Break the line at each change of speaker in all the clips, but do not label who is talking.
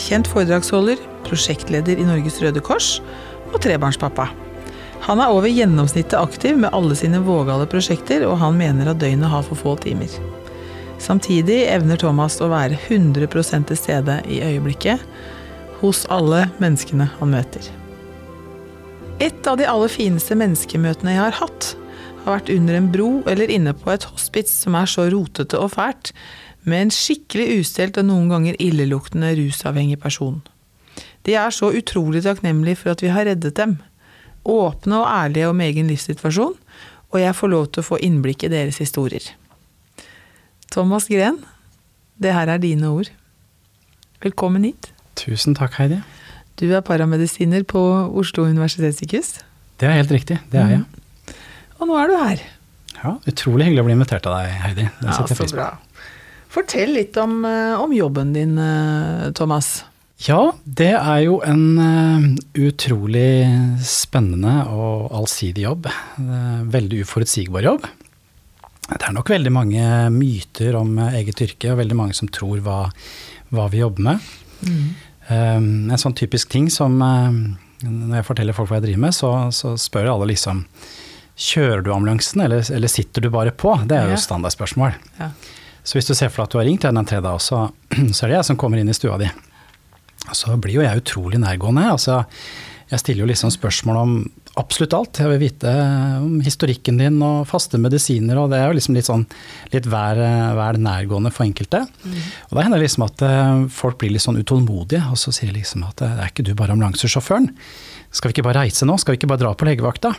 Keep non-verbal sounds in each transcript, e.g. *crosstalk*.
kjent foredragsholder, prosjektleder i Norges Røde Kors og trebarnspappa. Han er over gjennomsnittet aktiv med alle sine vågale prosjekter, og han mener at døgnet har for få timer. Samtidig evner Thomas å være 100 til stede i øyeblikket hos alle menneskene han møter. Et av de aller fineste menneskemøtene jeg har hatt, har vært under en bro eller inne på et hospits som er så rotete og fælt, med en skikkelig ustelt og noen ganger illeluktende rusavhengig person. De er så utrolig takknemlige for at vi har reddet dem. Åpne og ærlige om egen livssituasjon, og jeg får lov til å få innblikk i deres historier. Thomas Gren, det her er dine ord. Velkommen hit.
Tusen takk, Heidi.
Du er paramedisiner på Oslo universitetssykehus.
Det er helt riktig, det er jeg.
Mm. Og nå er du her.
Ja, Utrolig hyggelig å bli invitert av deg, Heidi. Det
ja,
setter jeg
så
pris på.
Fortell litt om, eh, om jobben din, eh, Thomas.
Ja, det er jo en eh, utrolig spennende og allsidig jobb. Veldig uforutsigbar jobb. Det er nok veldig mange myter om eget yrke, og veldig mange som tror hva, hva vi jobber med. Mm. En sånn typisk ting som når jeg forteller folk hva jeg driver med, så, så spør alle liksom Kjører du ambulansen, eller, eller sitter du bare på? Det er jo standardspørsmål.
Ja.
Så hvis du ser for deg at du har ringt en den tredje, så, *clears throat* så er det jeg som kommer inn i stua di. Så blir jo jeg utrolig nærgående. Altså, jeg stiller jo liksom spørsmål om absolutt alt. Jeg vil vite om historikken din og faste medisiner, og det er jo liksom litt sånn litt vær, vær nærgående for enkelte. Og da hender det liksom at eh, folk blir litt sånn utålmodige, og så sier de liksom at det er ikke du bare ambulansesjåføren? Skal vi ikke bare reise nå? Skal vi ikke bare dra på legevakta?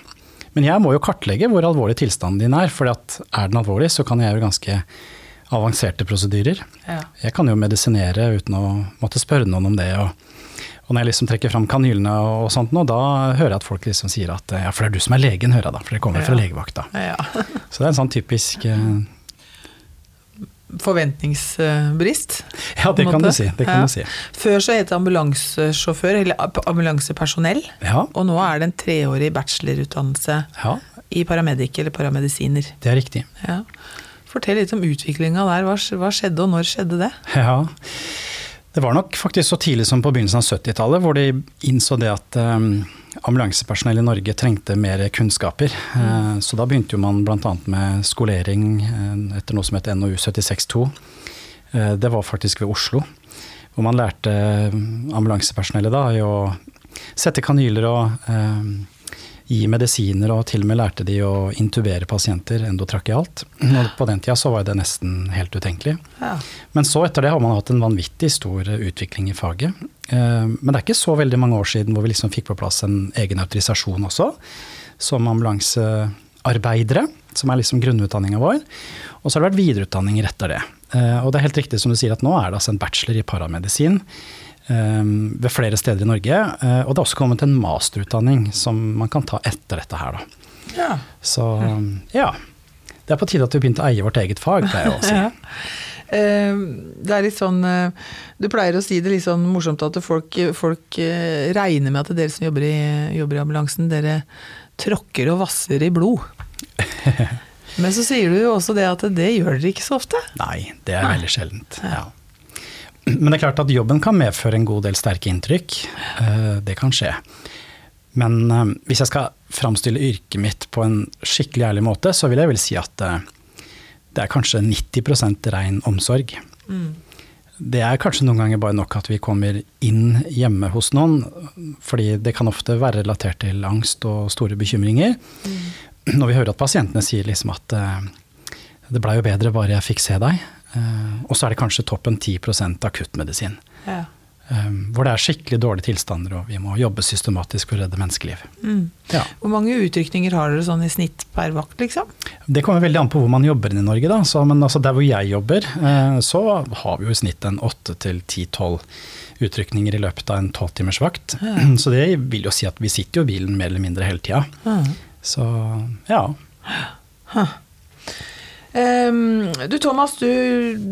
Men jeg må jo kartlegge hvor alvorlig tilstanden din er, for er den alvorlig, så kan jeg jo ganske avanserte prosedyrer.
Ja.
Jeg kan jo medisinere uten å måtte spørre noen om det. Og, og når jeg liksom trekker fram kanylene og, og sånt nå, da hører jeg at folk liksom sier at ja, for det er du som er legen, hører jeg da, for det kommer fra
Ja.
legevakta.
Ja. *laughs*
Så det er en sånn typisk eh,
Forventningsbrist.
Ja, det kan du si. Det kan
Ja.
du si.
Før så het det ambulansesjåfør, eller ambulansepersonell.
Ja,
Og nå er det en treårig bachelorutdannelse
ja,
i paramedic eller paramedisiner.
det er riktig.
Fortell litt om utviklinga der. Hva, hva skjedde, og når skjedde det?
Ja. Det var nok faktisk så tidlig som på begynnelsen av 70-tallet, hvor de innså det at um, ambulansepersonell i Norge trengte mer kunnskaper. Eh, så da begynte jo man bl.a. med skolering eh, etter noe som het NOU 76.2. Eh, det var faktisk ved Oslo, hvor man lærte ambulansepersonellet da i å sette kanyler og eh, gi medisiner, og til og med lærte de å intubere pasienter endotrakealt. Og på den tida så var det nesten helt utenkelig.
Ja.
Men så etter det har man hatt en vanvittig stor utvikling i faget. Eh, Men det er ikke så veldig mange år siden hvor vi liksom fikk på plass en egen autorisasjon også, som ambulansearbeidere, som er liksom grunnutdanninga vår. Og så har det vært videreutdanninger etter det. Eh, Og det er helt riktig som du sier at nå er det altså en bachelor i paramedisin ved flere steder i Norge. eh, Og det er også kommet en masterutdanning som man kan ta etter dette her, da.
ja.
Så ja. Det er på tide at vi begynte å eie vårt eget fag, pleier jeg å si. *laughs*
Ja. Eh, Det er litt sånn eh, Du pleier å si det litt sånn morsomt at folk, folk eh, regner med at dere som jobber i, jobber i ambulansen, dere tråkker og vasser i blod. *laughs* Men så sier du jo også det at det gjør dere ikke så ofte.
Nei, det er veldig sjeldent. Ja. Men det er klart at jobben kan medføre en god del sterke inntrykk. Eh, Det kan skje. Men eh, hvis jeg skal framstille yrket mitt på en skikkelig ærlig måte, så vil jeg vel si at eh, det er kanskje 90 ren omsorg. Det er kanskje noen ganger bare nok at vi kommer inn hjemme hos noen, fordi det kan ofte være relatert til angst og store bekymringer. Når vi hører at pasientene sier liksom at det blei jo bedre bare jeg fikk se deg, og så er det kanskje toppen 10 akuttmedisin.
Ja.
Um, hvor det er skikkelig dårlige tilstander, og vi må jobbe systematisk for å redde menneskeliv.
Mm.
Ja.
Hvor mange utrykninger har dere sånn i snitt per vakt, liksom?
Det kommer veldig an på hvor man jobber i Norge, da. Så, men altså der hvor jeg jobber, eh, så har vi jo i snitt en åtte til ti-tolv utrykninger i løpet av en tolvtimersvakt.
Ja. *clears throat*
Så det vil jo si at vi sitter jo i bilen mer eller mindre hele tida. Så ja.
Ehm, du Thomas, du,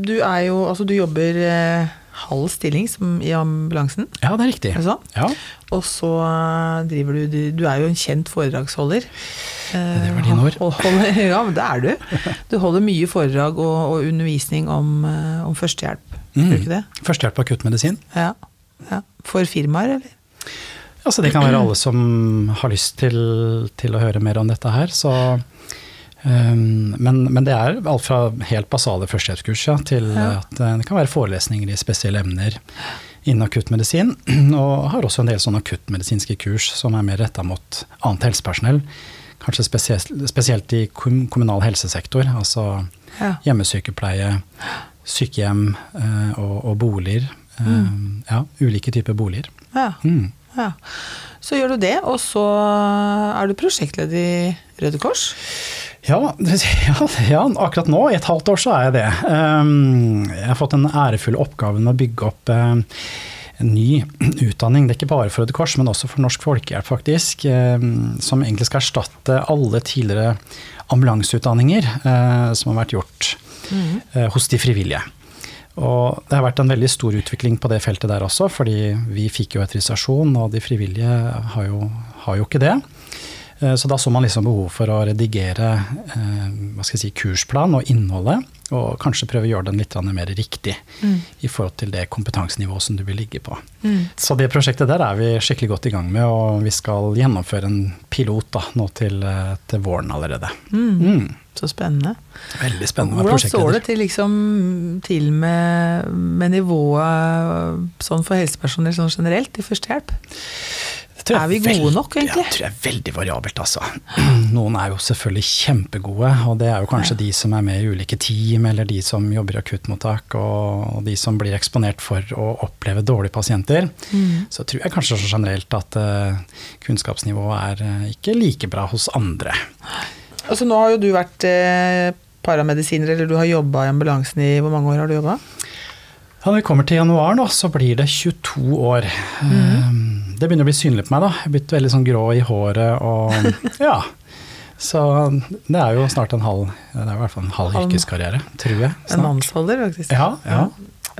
du er jo Altså, du jobber eh, halv stilling som, i ambulansen,
Ja, det er riktig.
er det sånn?
Ja,
Og så eh, driver du du- er jo en kjent foredragsholder. Eh,
det var dine ord.
holder- *laughs* ja, men det er du. Du holder mye foredrag og, og undervisning om, eh, om førstehjelp.
Mm.
Det?
Førstehjelp og akuttmedisin.
Ja. ja. For firmaer, eller?
Altså, det kan være alle som har lyst til, til å høre mer om dette her. Så, um, men, men det er alt fra helt basale førstehjelpskurs ja, til
Ja.
at eh, det kan være forelesninger i spesielle emner innen akuttmedisin. *clears throat* Og har også en del sånne akuttmedisinske kurs som er mer retta mot annet helsepersonell. Kanskje spesielt, spesielt i kommunal helsesektor, altså
Ja.
hjemmesykepleie, sykehjem eh, og, og boliger. Mm. Ja, ulike typer boliger.
ja.
Mm.
Ja. Så gjør du det, og så er du prosjektleder i Røde Kors.
Ja, ja, ja, akkurat nå, i et halvt år, så er jeg det. Um, Jeg har fått den ærefulle oppgaven med å bygge opp um, en ny utdanning. Det er ikke bare for Røde Kors, men også for Norsk Folkehjelp, faktisk. um, Som egentlig skal erstatte alle tidligere ambulanseutdanninger uh, som har vært gjort uh, hos de frivillige. Og det har vært en veldig stor utvikling på det feltet der også, fordi vi fikk jo autorisasjon, og de frivillige har jo, har jo ikke det. Eh, Så da så man liksom behov for å redigere eh, hva skal jeg si, kursplan og innholdet, og kanskje prøve å gjøre den litt mer riktig i forhold til det kompetansenivået som du vil ligge på. Så det prosjektet der er vi skikkelig godt i gang med, og vi skal gjennomføre en pilot da, nå til, eh, til våren allerede. Mm.
Så spennende.
Veldig spennende
Hvordan står det til, liksom, til med, med nivået sånn for helsepersonell sånn generelt i førstehjelp? Er vi gode nok, egentlig?
Jeg tror det er veldig variabelt, altså. *clears throat* Noen er jo selvfølgelig kjempegode, og det er jo kanskje de som er med i ulike team, eller de som jobber i akuttmottak, og de som blir eksponert for å oppleve dårlige pasienter.
Mm.
Så tror jeg kanskje så generelt at eh, kunnskapsnivået er eh, ikke like bra hos andre.
Altså, nå har jo du vært eh, paramedisiner, eller du har jobba i ambulansen i Hvor mange år har du jobba?
Ja, når vi kommer til januar nå, så blir det 22 år.
Mhm.
Det begynner å bli synlig på meg, da. Jeg blitt veldig sånn grå i håret og *laughs* ja. Så det er jo snart en halv Det er i hvert fall en halv yrkeskarriere, tror jeg.
En mannsholder, faktisk.
Ja, ja.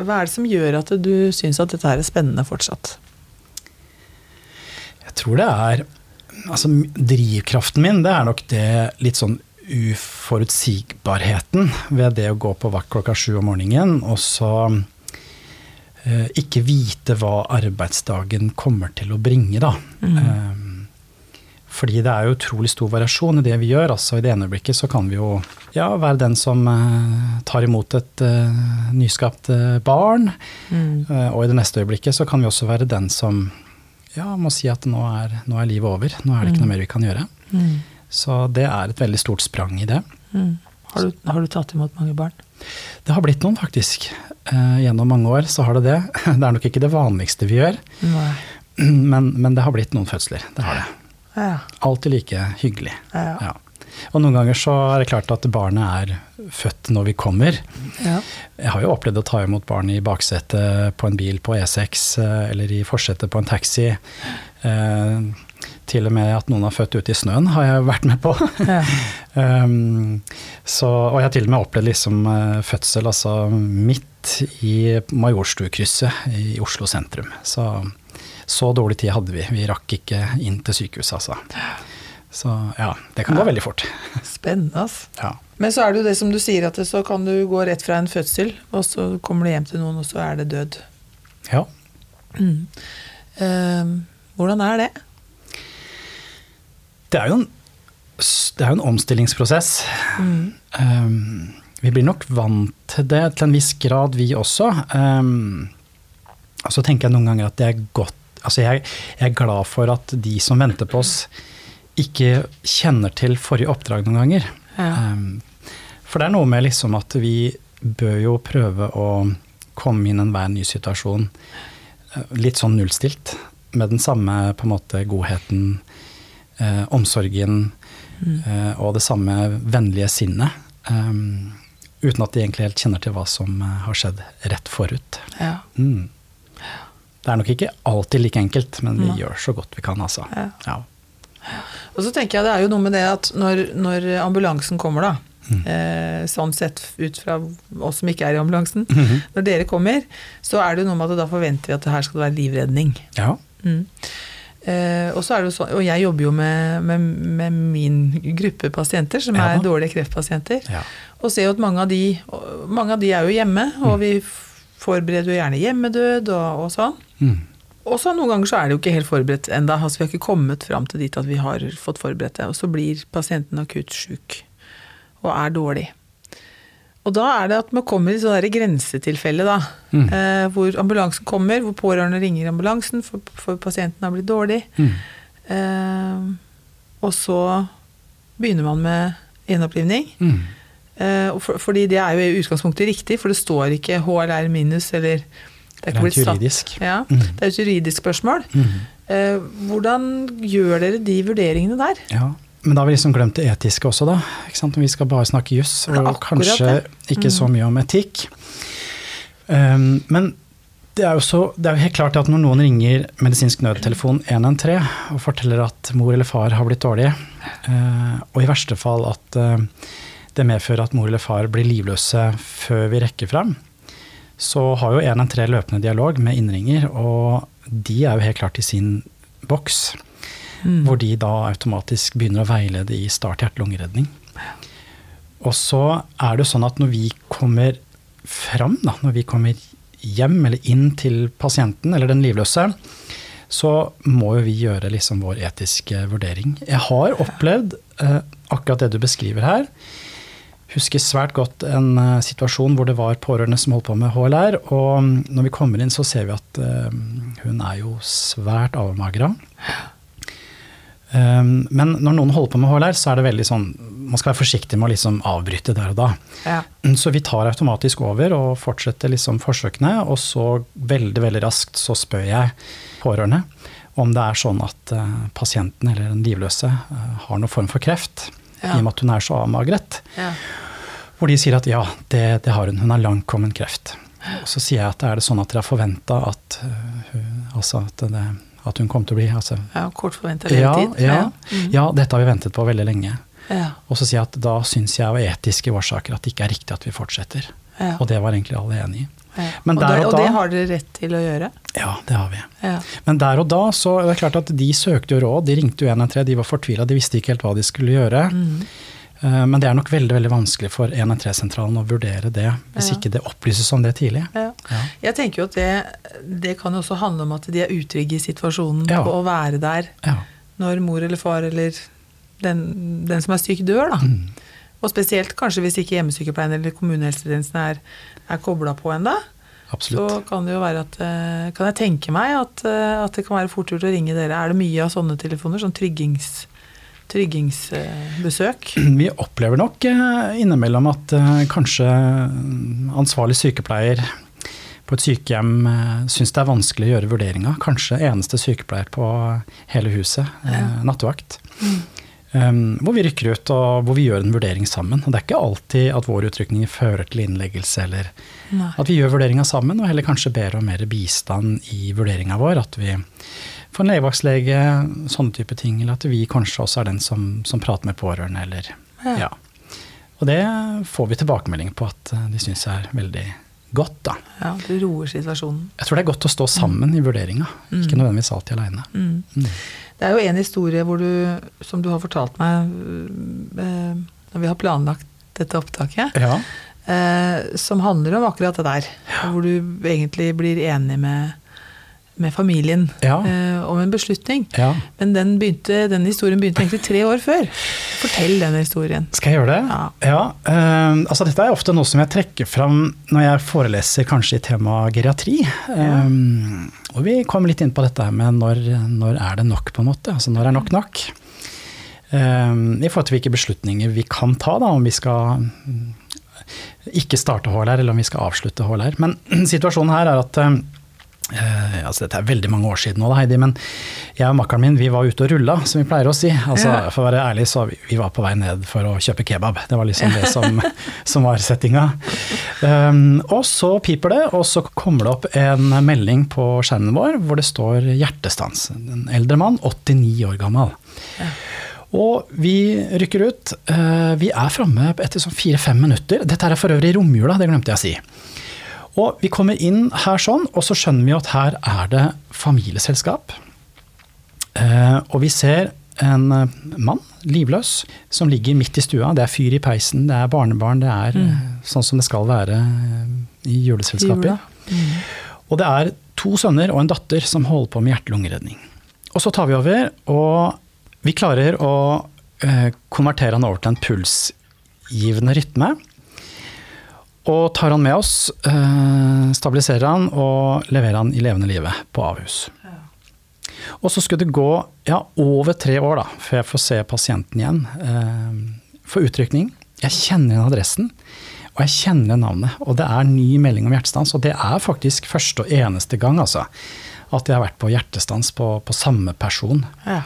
Hva er det som gjør at du syns at dette er spennende fortsatt?
Jeg tror det er Altså, drivkraften min, det er nok det litt sånn uforutsigbarheten ved det å gå på vakt klokka sju om morgenen, og så ikke vite hva arbeidsdagen kommer til å bringe, da. Eh, fordi det er jo utrolig stor variasjon i det vi gjør. altså I det ene øyeblikket så kan vi jo ja, være den som eh, tar imot et eh, nyskapt eh, barn. Eh, og i det neste øyeblikket så kan vi også være den som ja, må si at nå er, nå er livet over. Nå er det ikke noe mer vi kan gjøre. Så det er et veldig stort sprang i det.
Mm. Har, du, har du tatt imot mange barn?
Det har blitt noen, faktisk. Eh, gjennom mange år så har det det. *laughs* Det er nok ikke det vanligste vi gjør, men, men det har blitt noen fødsler. Det har det.
Ja.
Alltid like hyggelig.
Ja.
Og noen ganger så er det klart at barnet er født når vi kommer.
ja.
Jeg har jo opplevd å ta imot barn i baksetet på en bil på E6, eh, eller i forsetet på en taxi. Eh, til og med at noen har født ute i snøen, har jeg vært med på.
Ja. *laughs*
um, så, og jeg har til og med opplevd liksom, eh, fødsel altså, midt i Majorstukrysset i Oslo sentrum. Så, så dårlig tid hadde vi. Vi rakk ikke inn til sykehuset, altså. Så ja, det kan gå veldig fort. *laughs*
Spennende, ass.
Ja.
Men så er det jo det som du sier, at så kan du gå rett fra en fødsel, og så kommer du hjem til noen, og så er det død.
ja.
Eh, hvordan er det?
Det er jo en, er jo en omstillingsprosess. Um, vi blir nok vant til det til en viss grad, vi også. Um, og så tenker jeg noen ganger at det er godt Altså jeg, jeg er glad for at de som venter på oss, ikke kjenner til forrige oppdrag noen ganger.
Ja.
Um, for det er noe med liksom at vi bør jo prøve å komme inn enhver ny situasjon eh, litt sånn nullstilt. Med den samme på en måte godheten, eh, omsorgen
Mm.
eh, og det samme vennlige sinnet. Um, uten at de egentlig helt kjenner til hva som eh, har skjedd rett forut.
Ja.
Mm. Det er nok ikke alltid like enkelt, men vi
ja.
gjør så godt vi kan, altså.
Ja.
Ja.
Og så tenker jeg det er jo noe med det at når, når ambulansen kommer, da,
Mm.
eh, sånn sett ut fra oss som ikke er i ambulansen,
Mhm.
når dere kommer, så er det jo noe med at da forventer vi at det her skal være livredning.
ja.
Mm. Eh, og, så er det jo sånn, og jeg jobber jo med, med, med min gruppe pasienter, som
Ja.
er dårlige kreftpasienter.
ja.
Og ser jo at mange av de, mange av de er jo hjemme, og vi forbereder jo gjerne hjemmedød og, og sånn.
Mm.
Og så noen ganger så er det jo ikke helt forberedt enda, altså Vi har ikke kommet fram til dit at vi har fått forberedt det. Og så blir pasienten akutt sjuk og er dårlig. Og da er det at man kommer i sånne der grensetilfelle, da.
Mm.
Eh, hvor ambulansen kommer, hvor pårørende ringer ambulansen for, for pasienten har blitt dårlig.
Mm.
Eh, og så begynner man med gjenopplivning.
Mm.
Eh, for, fordi det er jo i utgangspunktet riktig, for det står ikke HLR minus eller det er
Rent
blitt satt-
juridisk.
Ja,
Mm.
det er et juridisk spørsmål.
Mm.
Eh, hvordan gjør dere de vurderingene der?
Ja, men da har vi liksom glemt det etiske også, da. Vi skal bare snakke juss, og kanskje ikke så mye om etikk. Um, men det er, jo så, det er jo helt klart at når noen ringer medisinsk nødtelefon 113 og forteller at mor eller far har blitt dårlige, uh, og i verste fall at uh, det medfører at mor eller far blir livløse før vi rekker fram, så har jo 113 løpende dialog med innringer, og de er jo helt klart i sin boks.
Mm.
Hvor de da automatisk begynner å veilede i start hjerte-lungeredning. Og så er det sånn at når vi kommer fram, da, når vi kommer hjem eller inn til pasienten eller den livløse, så må jo vi gjøre liksom vår etiske vurdering. Jeg har opplevd eh, akkurat det du beskriver her. Husker svært godt en eh, situasjon hvor det var pårørende som holdt på med HLR. Og mm, når vi kommer inn, så ser vi at eh, hun er jo svært avmagra. Um, men når noen holder på med HLR, så er det veldig sånn Man skal være forsiktig med å liksom avbryte der og da.
Ja.
Mm, Så vi tar automatisk over og fortsetter liksom forsøkene, og så veldig veldig raskt så spør jeg pårørende om det er sånn at eh, pasienten eller den livløse eh, har noen form for kreft,
Ja.
i og med at hun er så avmagret.
Ja.
Hvor de sier at ja, det, det har hun, hun har langtkommen kreft. Og så sier jeg at er det sånn at dere har forventa at, eh, altså at, det, at hun kom til å bli altså,
ja kort forventa
ja,
levetid.
ja,
Mm.
ja, dette har vi ventet på veldig lenge.
Ja.
Og så sier jeg at da syns jeg av etiske årsaker at det ikke er riktig at vi fortsetter.
Ja.
Og det var egentlig alle enig i.
Ja.
Men
og, da,
og
og det har dere rett til å gjøre?
Ja, det har vi.
Ja.
Men der og da så er det klart at de søkte jo råd. De ringte jo 113, de var fortvila, de visste ikke helt hva de skulle gjøre.
Mm.
Eh, Men det er nok veldig veldig vanskelig for 113-sentralen å vurdere det, hvis
Ja.
ikke det opplyses om det tidlig.
Ja.
Ja.
Jeg tenker jo at det, det kan også handle om at de er utrygge i situasjonen på å være der når mor eller far eller den, den som er syk, dør. da.
Mm.
Og spesielt kanskje hvis ikke hjemmesykepleien eller kommunehelsetjenesten er, er kobla på ennå. Så kan det jo være at eh, Kan jeg tenke meg at, eh, at det kan være fort gjort å ringe dere. Er det mye av sånne telefoner? Sånn tryggings, tryggingsbesøk? *clears throat*
Vi opplever nok eh, innimellom at eh, kanskje ansvarlig sykepleier på et sykehjem eh, syns det er vanskelig å gjøre vurderinga. Kanskje eneste sykepleier på hele huset. eh,
Ja.
Nattevakt. Um, hvor vi rykker ut og hvor vi gjør en vurdering sammen. Og det er ikke alltid at våre utrykninger fører til innleggelse, eller
Nei.
at vi gjør vurderinga sammen, og heller kanskje ber om mer bistand i vurderinga vår. At vi får en legevaktslege, sånne type ting. Eller at vi kanskje også er den som, som prater med pårørende, eller
Ja.
ja. Og det får vi tilbakemelding på at eh, de syns er veldig godt, da.
Ja, det roer situasjonen.
Jeg tror det er godt å stå sammen i vurderinga, ikke nødvendigvis alltid aleine.
Mm.
Mm.
Det er jo en historie hvor du, som du har fortalt meg eh, når vi har planlagt dette opptaket,
Ja.
eh, som handler om akkurat det der. Hvor du egentlig blir enig med, med familien
Ja.
eh, om en beslutning.
ja.
Men den, begynte, den historien begynte egentlig tre år før. Fortell den historien.
Skal jeg gjøre det?
Ja.
eh, altså dette er ofte noe som jeg trekker fram når jeg foreleser kanskje i temaet geriatri. Eh, og vi kommer litt inn på dette her med når, når er det nok, på en måte. Altså når er nok nok? Eh, I forhold til hvilke beslutninger vi kan ta, da, om vi skal mm, ikke starte HLR, eller om vi skal avslutte HLR. Men *clears throat* situasjonen her er at Eh, altså dette er veldig mange år siden nå, da, Heidi, men jeg og makkeren min vi var ute og rulla, som vi pleier å si. Altså,
Ja.
For å være ærlig, så vi, vi var på vei ned for å kjøpe kebab. Det var liksom det som, *laughs* som var settinga. Um, og så piper det, og så kommer det opp en melding på skjermen vår hvor det står 'hjertestans'. En eldre mann, 89 år gammel. Og vi rykker ut. Uh, Vi er framme etter sånn fire-fem minutter. Dette er for øvrig romjula, det glemte jeg å si. Og vi kommer inn her sånn, og så skjønner vi at her er det familieselskap. Eh, og vi ser en eh, mann, livløs, som ligger midt i stua. Det er fyr i peisen, det er barnebarn, det er mm. sånn som det skal være eh, i juleselskapet.
Mm.
Og det er to sønner og en datter som holder på med hjerte-lungeredning. Og så tar vi over, og vi klarer å eh, konvertere han over til en pulsgivende rytme. Og tar han med oss, eh, stabiliserer han og leverer han i levende live på Ahus. Og så skulle det gå ja, over tre år da, før jeg får se pasienten igjen eh, for utrykning. Jeg kjenner igjen adressen, og jeg kjenner navnet. Og det er ny melding om hjertestans, og det er faktisk første og eneste gang altså, at jeg har vært på hjertestans på, på samme person.
Ja.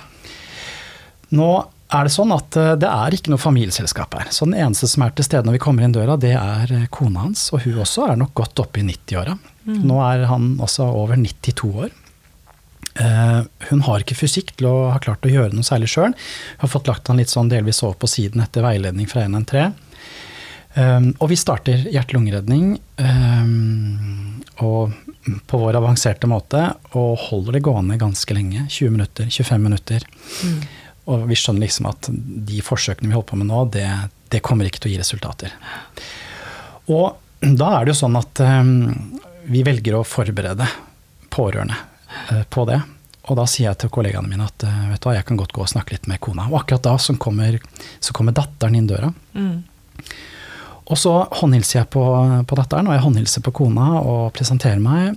Nå er det sånn at eh, det er ikke noe familieselskap her. Så den eneste som er til stede når vi kommer inn døra, det er eh, kona hans. Og hun også er nok godt oppe i 90-åra. Nå er han også over 92 år. Eh, hun har ikke fysikk til å ha klart å gjøre noe særlig sjøl. Hun har fått lagt han litt sånn delvis over på siden etter veiledning fra 113. Um, og vi starter hjerte-lungeredning um, på vår avanserte måte og holder det gående ganske lenge. 20 minutter, 25 minutter. Og vi skjønner liksom at de forsøkene vi holder på med nå, det, det kommer ikke til å gi resultater. Og da er det jo sånn at um, vi velger å forberede pårørende uh, på det. Og da sier jeg til kollegaene mine at uh, vet du hva, jeg kan godt gå og snakke litt med kona. Og akkurat da så kommer, så kommer datteren inn døra.
Mm.
Og så håndhilser jeg på, på datteren, og jeg håndhilser på kona og presenterer meg.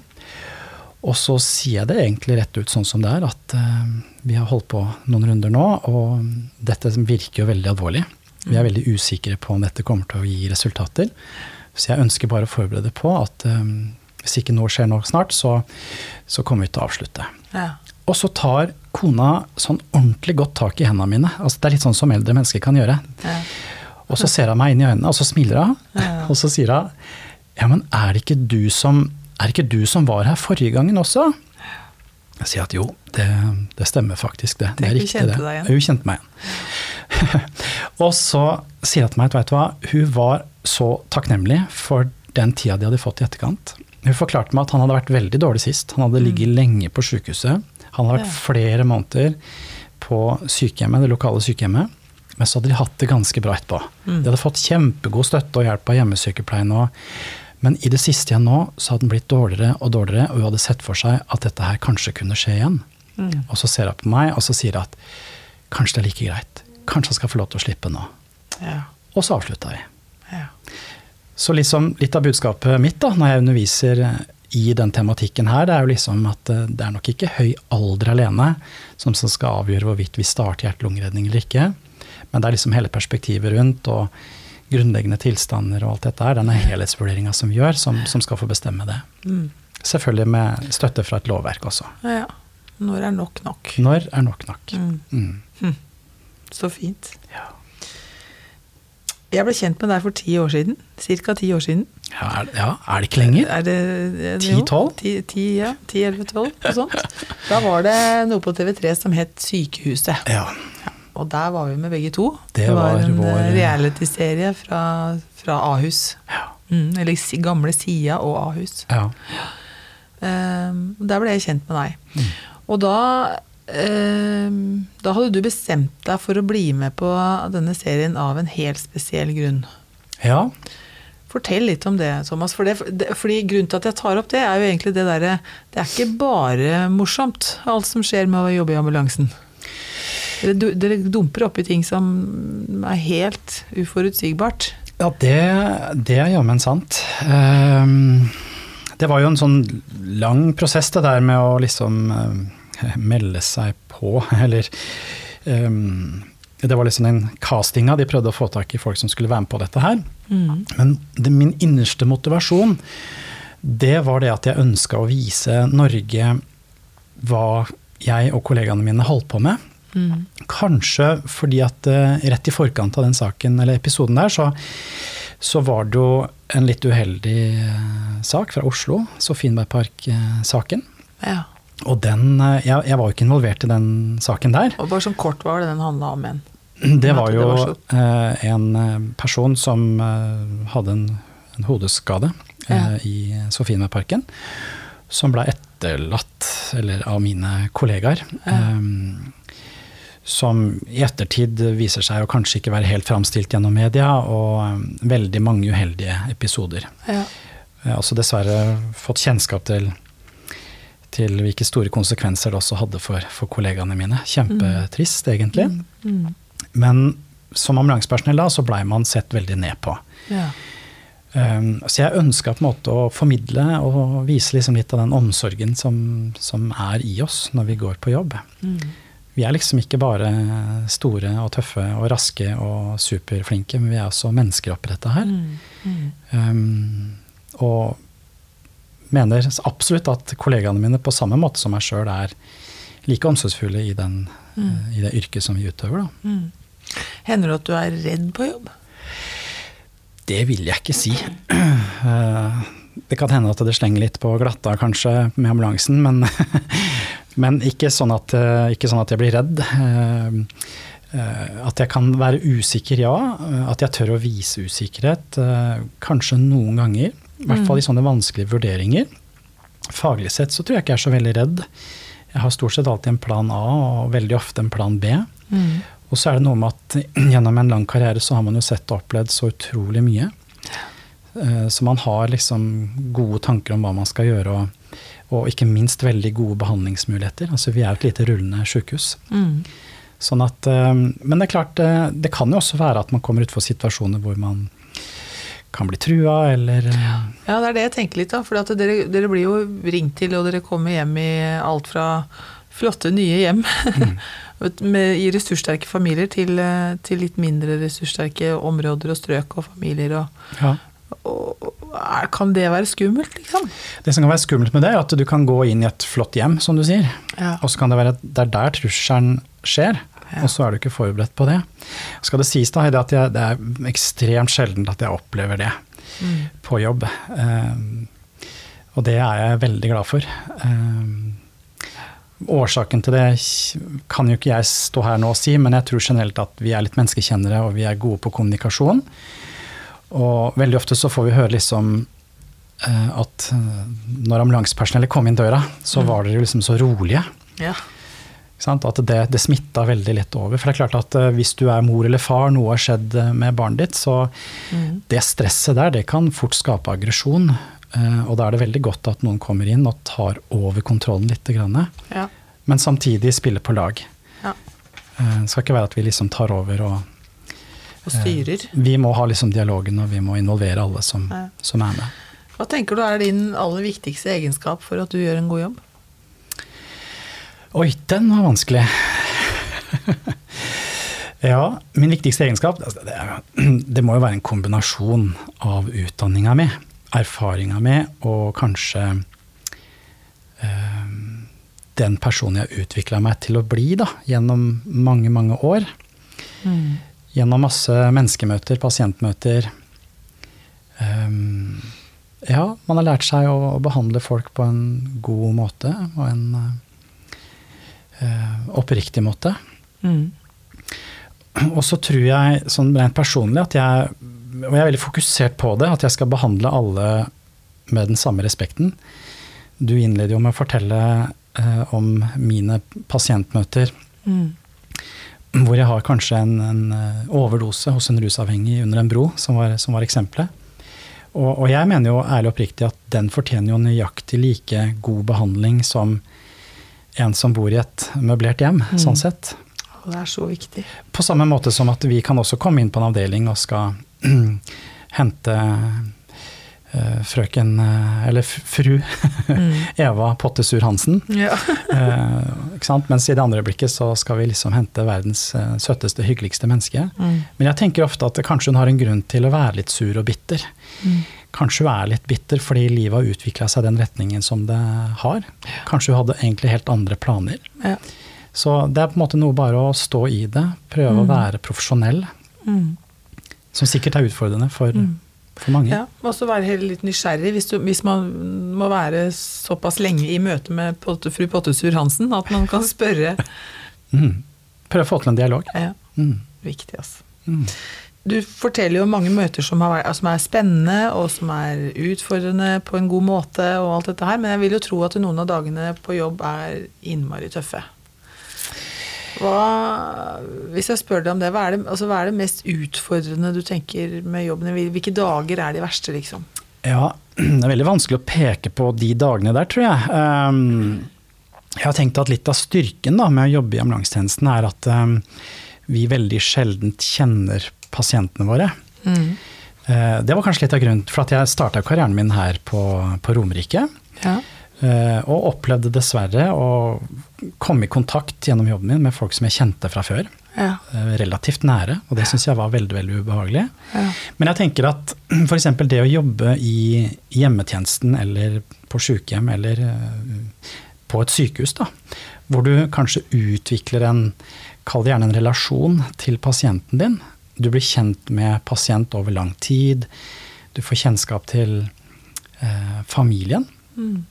Og så sier jeg det egentlig rett ut sånn som det er, at eh, vi har holdt på noen runder nå, og dette virker jo veldig alvorlig. Vi er veldig usikre på om dette kommer til å gi resultater. Så jeg ønsker bare å forberede på at um, hvis ikke noe skjer nå snart, så, så kommer vi til å avslutte.
Ja.
Og så tar kona sånn ordentlig godt tak i hendene mine. Altså, det er litt sånn som eldre mennesker kan gjøre.
Ja.
Og så ser hun meg inn i øynene, og så smiler hun.
Ja. *laughs*
Og så sier hun ja, men er det ikke du som, er det ikke du som var her forrige gangen også? Jeg sier at jo, det, det stemmer faktisk, det. det er riktig, det. Hun kjente meg igjen. *laughs* og så sier hun til meg at vet du hva, hun var så takknemlig for den tida de hadde fått i etterkant. Hun forklarte meg at han hadde vært veldig dårlig sist. Han hadde ligget lenge på sykehuset. Han hadde vært
Mm. Ja.
flere måneder på sykehjemmet, det lokale sykehjemmet. Men så hadde de hatt det ganske bra etterpå.
Mm.
De hadde fått kjempegod støtte og hjelp av hjemmesykepleien. Og, men i det siste igjen nå så hadde den blitt dårligere og dårligere, og hun hadde sett for seg at dette her kanskje kunne skje igjen.
Mm.
Og så ser hun på meg og så sier at kanskje det er like greit. Kanskje han skal få lov til å slippe nå.
Ja.
Og så avslutta vi.
Ja.
Så liksom, litt av budskapet mitt da, når jeg underviser i den tematikken her, det er jo liksom at eh, det er nok ikke høy alder alene som som skal avgjøre hvorvidt vi starter hjerte-lungeredning eller ikke. Men det er liksom hele perspektivet rundt og grunnleggende tilstander og alt dette her. Denne helhetsvurderinga som vi gjør, som, som skal få bestemme det.
Mm.
Selvfølgelig med støtte fra et lovverk også.
ja. Når er nok nok?
Når er nok nok?
Mm.
Mm.
Så fint.
Ja.
Jeg ble kjent med deg for ti år siden. Ca. ti år siden.
Ja, er, ja, er det ikke lenger?
Er det, er det
Ti,
jo?
tolv?
Ti, ti, ja. 10-11-12, og sånt. *laughs* Da var det noe på TV3 som het Sykehuset.
Ja. Ja.
Og der var vi med begge to.
Det
var,
var
en
vår-
eh, realityserie fra, fra Ahus.
Ja.
Mm, eller gamle Sia og Ahus.
ja.
Ehm, der ble jeg kjent med deg.
Mm.
Og da ehm, Da hadde du bestemt deg for å bli med på denne serien av en helt spesiell grunn.
ja.
Fortell litt om det, Thomas. For det, det, fordi Grunnen til at jeg tar opp det, er jo egentlig det derre Det er ikke bare morsomt, alt som skjer med å jobbe i ambulansen. Dere, dere dumper oppi ting som er helt uforutsigbart.
Ja, det, det er jammen sant. Ehm, det var jo en sånn lang prosess det der med å liksom eh, melde seg på, *laughs* eller ehm, Det var liksom den castinga de prøvde å få tak i folk som skulle være med på dette her.
Mm.
Men det, min innerste motivasjon det var det at jeg ønska å vise Norge hva jeg og kollegaene mine holdt på med.
Mm.
Kanskje fordi at uh, rett i forkant av den saken, eller episoden der, så, så var det jo en litt uheldig uh, sak fra Oslo, Sofienbergpark-saken.
Ja.
Og den jeg, jeg, var jo ikke involvert i den saken der.
Og bare sånn kort, var det den handla om igjen? *clears throat*
Det var jo en person som hadde en, en hodeskade ja. i Sofienbergparken, som ble etterlatt, eller av mine kollegaer. Ja. Um, som i ettertid viser seg å kanskje ikke være helt framstilt gjennom media, og um, veldig mange uheldige episoder.
Ja.
Jeg har også dessverre fått kjennskap til, til hvilke store konsekvenser det også hadde for, for kollegaene mine. Kjempetrist, mm. egentlig.
Mm. Mm.
Men som ambulansepersonell da, så blei man sett veldig ned på.
Ja.
Um, så jeg ønska på en måte å formidle og vise liksom litt av den omsorgen som, som, er i oss når vi går på jobb.
Mm
vi er liksom ikke bare store og tøffe og raske og superflinke, men vi er også mennesker oppi dette her.
Mm. Mm.
Um, og mener absolutt at kollegaene mine på samme måte som meg sjøl er like omsorgsfulle i, den, mm. uh, i, det yrket som vi utøver.
Mm. Hender det at du er redd på jobb?
Det vil jeg ikke si. Uh, det kan hende at det slenger litt på glatta kanskje med ambulansen, men *laughs* Men ikke sånn at, eh, ikke sånn at jeg blir redd. Eh, eh, at jeg kan være usikker, ja. At jeg tør å vise usikkerhet. Kanskje noen ganger. I hvert fall i sånne vanskelige vurderinger. Faglig sett så tror jeg ikke jeg er så veldig redd. Jeg har stort sett alltid en plan A, og veldig ofte en plan B.
Mm.
Og så er det noe med at *clears throat* gjennom en lang karriere så har man jo sett og opplevd så utrolig mye. Så man har liksom gode tanker om hva man skal gjøre. og og ikke minst veldig gode behandlingsmuligheter. Altså, vi er jo et lite rullende sykehus.
Mm.
Sånn at, eh, men det er klart, eh, det kan jo også være at man kommer utfor situasjoner hvor man kan bli trua, eller eh,
Ja, det er det jeg tenker litt, da. For dere, dere, blir jo ringt til, og dere kommer hjem i alt fra flotte, nye hjem mm. *laughs* med, i ressurssterke familier til, til, litt mindre ressurssterke områder og strøk og familier. Og,
ja.
Kan det være skummelt, liksom?
Det som kan være skummelt med det, er at du kan gå inn i et flott hjem, som du sier.
Ja.
Og så kan det være at det er der trusselen skjer, ja. og så er du ikke forberedt på det. Skal det sies da, Heidi, at jeg, det er ekstremt sjelden at jeg opplever det
mm.
på jobb. Um, og det er jeg veldig glad for. Um, årsaken til det kan jo ikke jeg stå her nå og si, men jeg tror generelt at vi er litt menneskekjennere, og vi er gode på kommunikasjon. Og veldig ofte så får vi høre liksom eh, at eh, når ambulansepersonellet kom inn døra, så mm. var dere liksom så rolige.
Ja.
At det, det smitta veldig lett over. For det er klart at eh, hvis du er mor eller far, noe har skjedd med barnet ditt, så
mm.
det stresset der, det kan fort skape aggresjon. Og da er det veldig godt at noen kommer inn og tar over kontrollen litt.
Ja.
Men samtidig spiller på lag.
Ja.
Det skal ikke være at vi liksom tar over og
og styrer.
Eh, vi må ha liksom dialogen, og vi må involvere alle som,
ja.
som, er med.
Hva tenker du er din aller viktigste egenskap for at du gjør en god jobb?
Oi, den var vanskelig. *laughs* ja, min viktigste egenskap altså, det, er, *clears throat* det, må jo være en kombinasjon av utdanninga mi, erfaringa mi og kanskje øh, den personen jeg har utvikla meg til å bli da, gjennom mange, mange år.
Mm
gjennom masse menneskemøter, pasientmøter. Um, ja, man har lært seg å, behandle folk på en god måte og en uh, oppriktig måte.
Mm.
Og så tror jeg sånn rent personlig at jeg Og jeg er veldig fokusert på det, at jeg skal behandle alle med den samme respekten. Du innleder jo med å fortelle uh, om mine pasientmøter.
Mm *clears throat*
hvor jeg har kanskje en, en, eh, overdose hos en rusavhengig under en bro, som var, som var eksempelet. Og, og, jeg mener jo ærlig og oppriktig at den fortjener jo nøyaktig like god behandling som en som bor i et møblert hjem,
mm.
sånn sett.
Det er så viktig.
På samme måte som at vi kan også komme inn på en avdeling og skal *clears throat* hente frøken, uh, eller fru,
mm. *laughs*
Eva Pottesur Hansen.
Ja. *laughs*
uh, Mens i det andre blikket så skal vi liksom hente verdens søteste, hyggeligste menneske.
Mm.
Men jeg tenker ofte at kanskje hun har en grunn til å være litt sur og bitter.
Mm.
Kanskje hun er litt bitter fordi livet har utvikla seg den retningen som det har. Kanskje hun hadde egentlig helt andre planer.
Ja.
Så det er på en måte noe bare å stå i det, prøve å være profesjonell.
Mm.
Som sikkert er utfordrende for, for mange.
Ja, og så være heller litt nysgjerrig hvis, du, hvis man må være såpass lenge i møte med Potte, fru Pottesur Hansen at man kan spørre. *laughs*
Mm. Prøve å få til en dialog.
Ja,
Mm.
viktig, altså.
Mm.
Du forteller jo mange møter som, har, som er spennende, og som er utfordrende på en god måte, og alt dette her, men jeg vil jo tro at noen av dagene på jobb er innmari tøffe. Hva, hvis jeg spør deg om det, hva er det, altså, hva er det mest utfordrende du tenker med jobben? Hvilke dager er de verste, liksom?
Ja, *clears throat* det er veldig vanskelig å peke på de dagene der, tror jeg. Um, jeg har tenkt at litt av styrken da, med å jobbe i ambulansetjenesten er at um, vi veldig sjelden kjenner pasientene våre. Eh, Det var kanskje litt av grunnen for at jeg starta karrieren min her på, på Romerike.
Ja.
Eh, Og opplevde dessverre å komme i kontakt gjennom jobben min med folk som jeg kjente fra før.
Ja.
eh, Relativt nære, og det syns jeg var veldig veldig ubehagelig.
Ja.
Men jeg tenker at f.eks. det å jobbe i hjemmetjenesten eller på sykehjem eller eh, på et sykehus, da, hvor du kanskje utvikler en, kall det gjerne en relasjon til pasienten din. Du blir kjent med pasient over lang tid. Du får kjennskap til eh, familien.
Mm.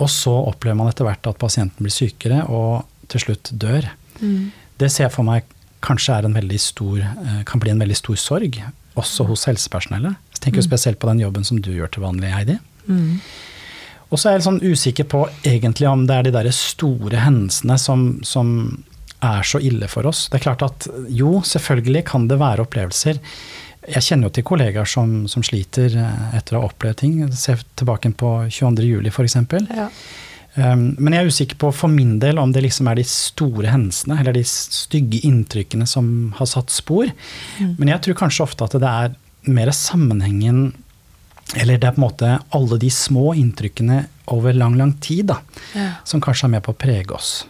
Og så opplever man etter hvert at pasienten blir sykere og til slutt dør.
Mm.
Det ser jeg for meg kanskje en stor, eh, kan bli en veldig stor sorg, også hos helsepersonellet. Jeg tenker jo spesielt på den jobben som du gjør til vanlig, Heidi.
Mm.
Og så er jeg sånn usikker på egentlig om det er de der store hendelsene som, som er så ille for oss. Det er klart at jo, selvfølgelig kan det være opplevelser. Jeg kjenner jo til kollegaer som, som sliter eh, etter å ha opplevd ting. Se tilbake på 22.07. f.eks.
Ja.
Um, men jeg er usikker på for min del om det liksom er de store hendelsene eller de stygge inntrykkene som har satt spor. Men jeg tror kanskje ofte at det er mer sammenhengen Eller det er på en måte alle de små inntrykkene over lang, lang tid da,
Ja.
som kanskje er med på å prege oss.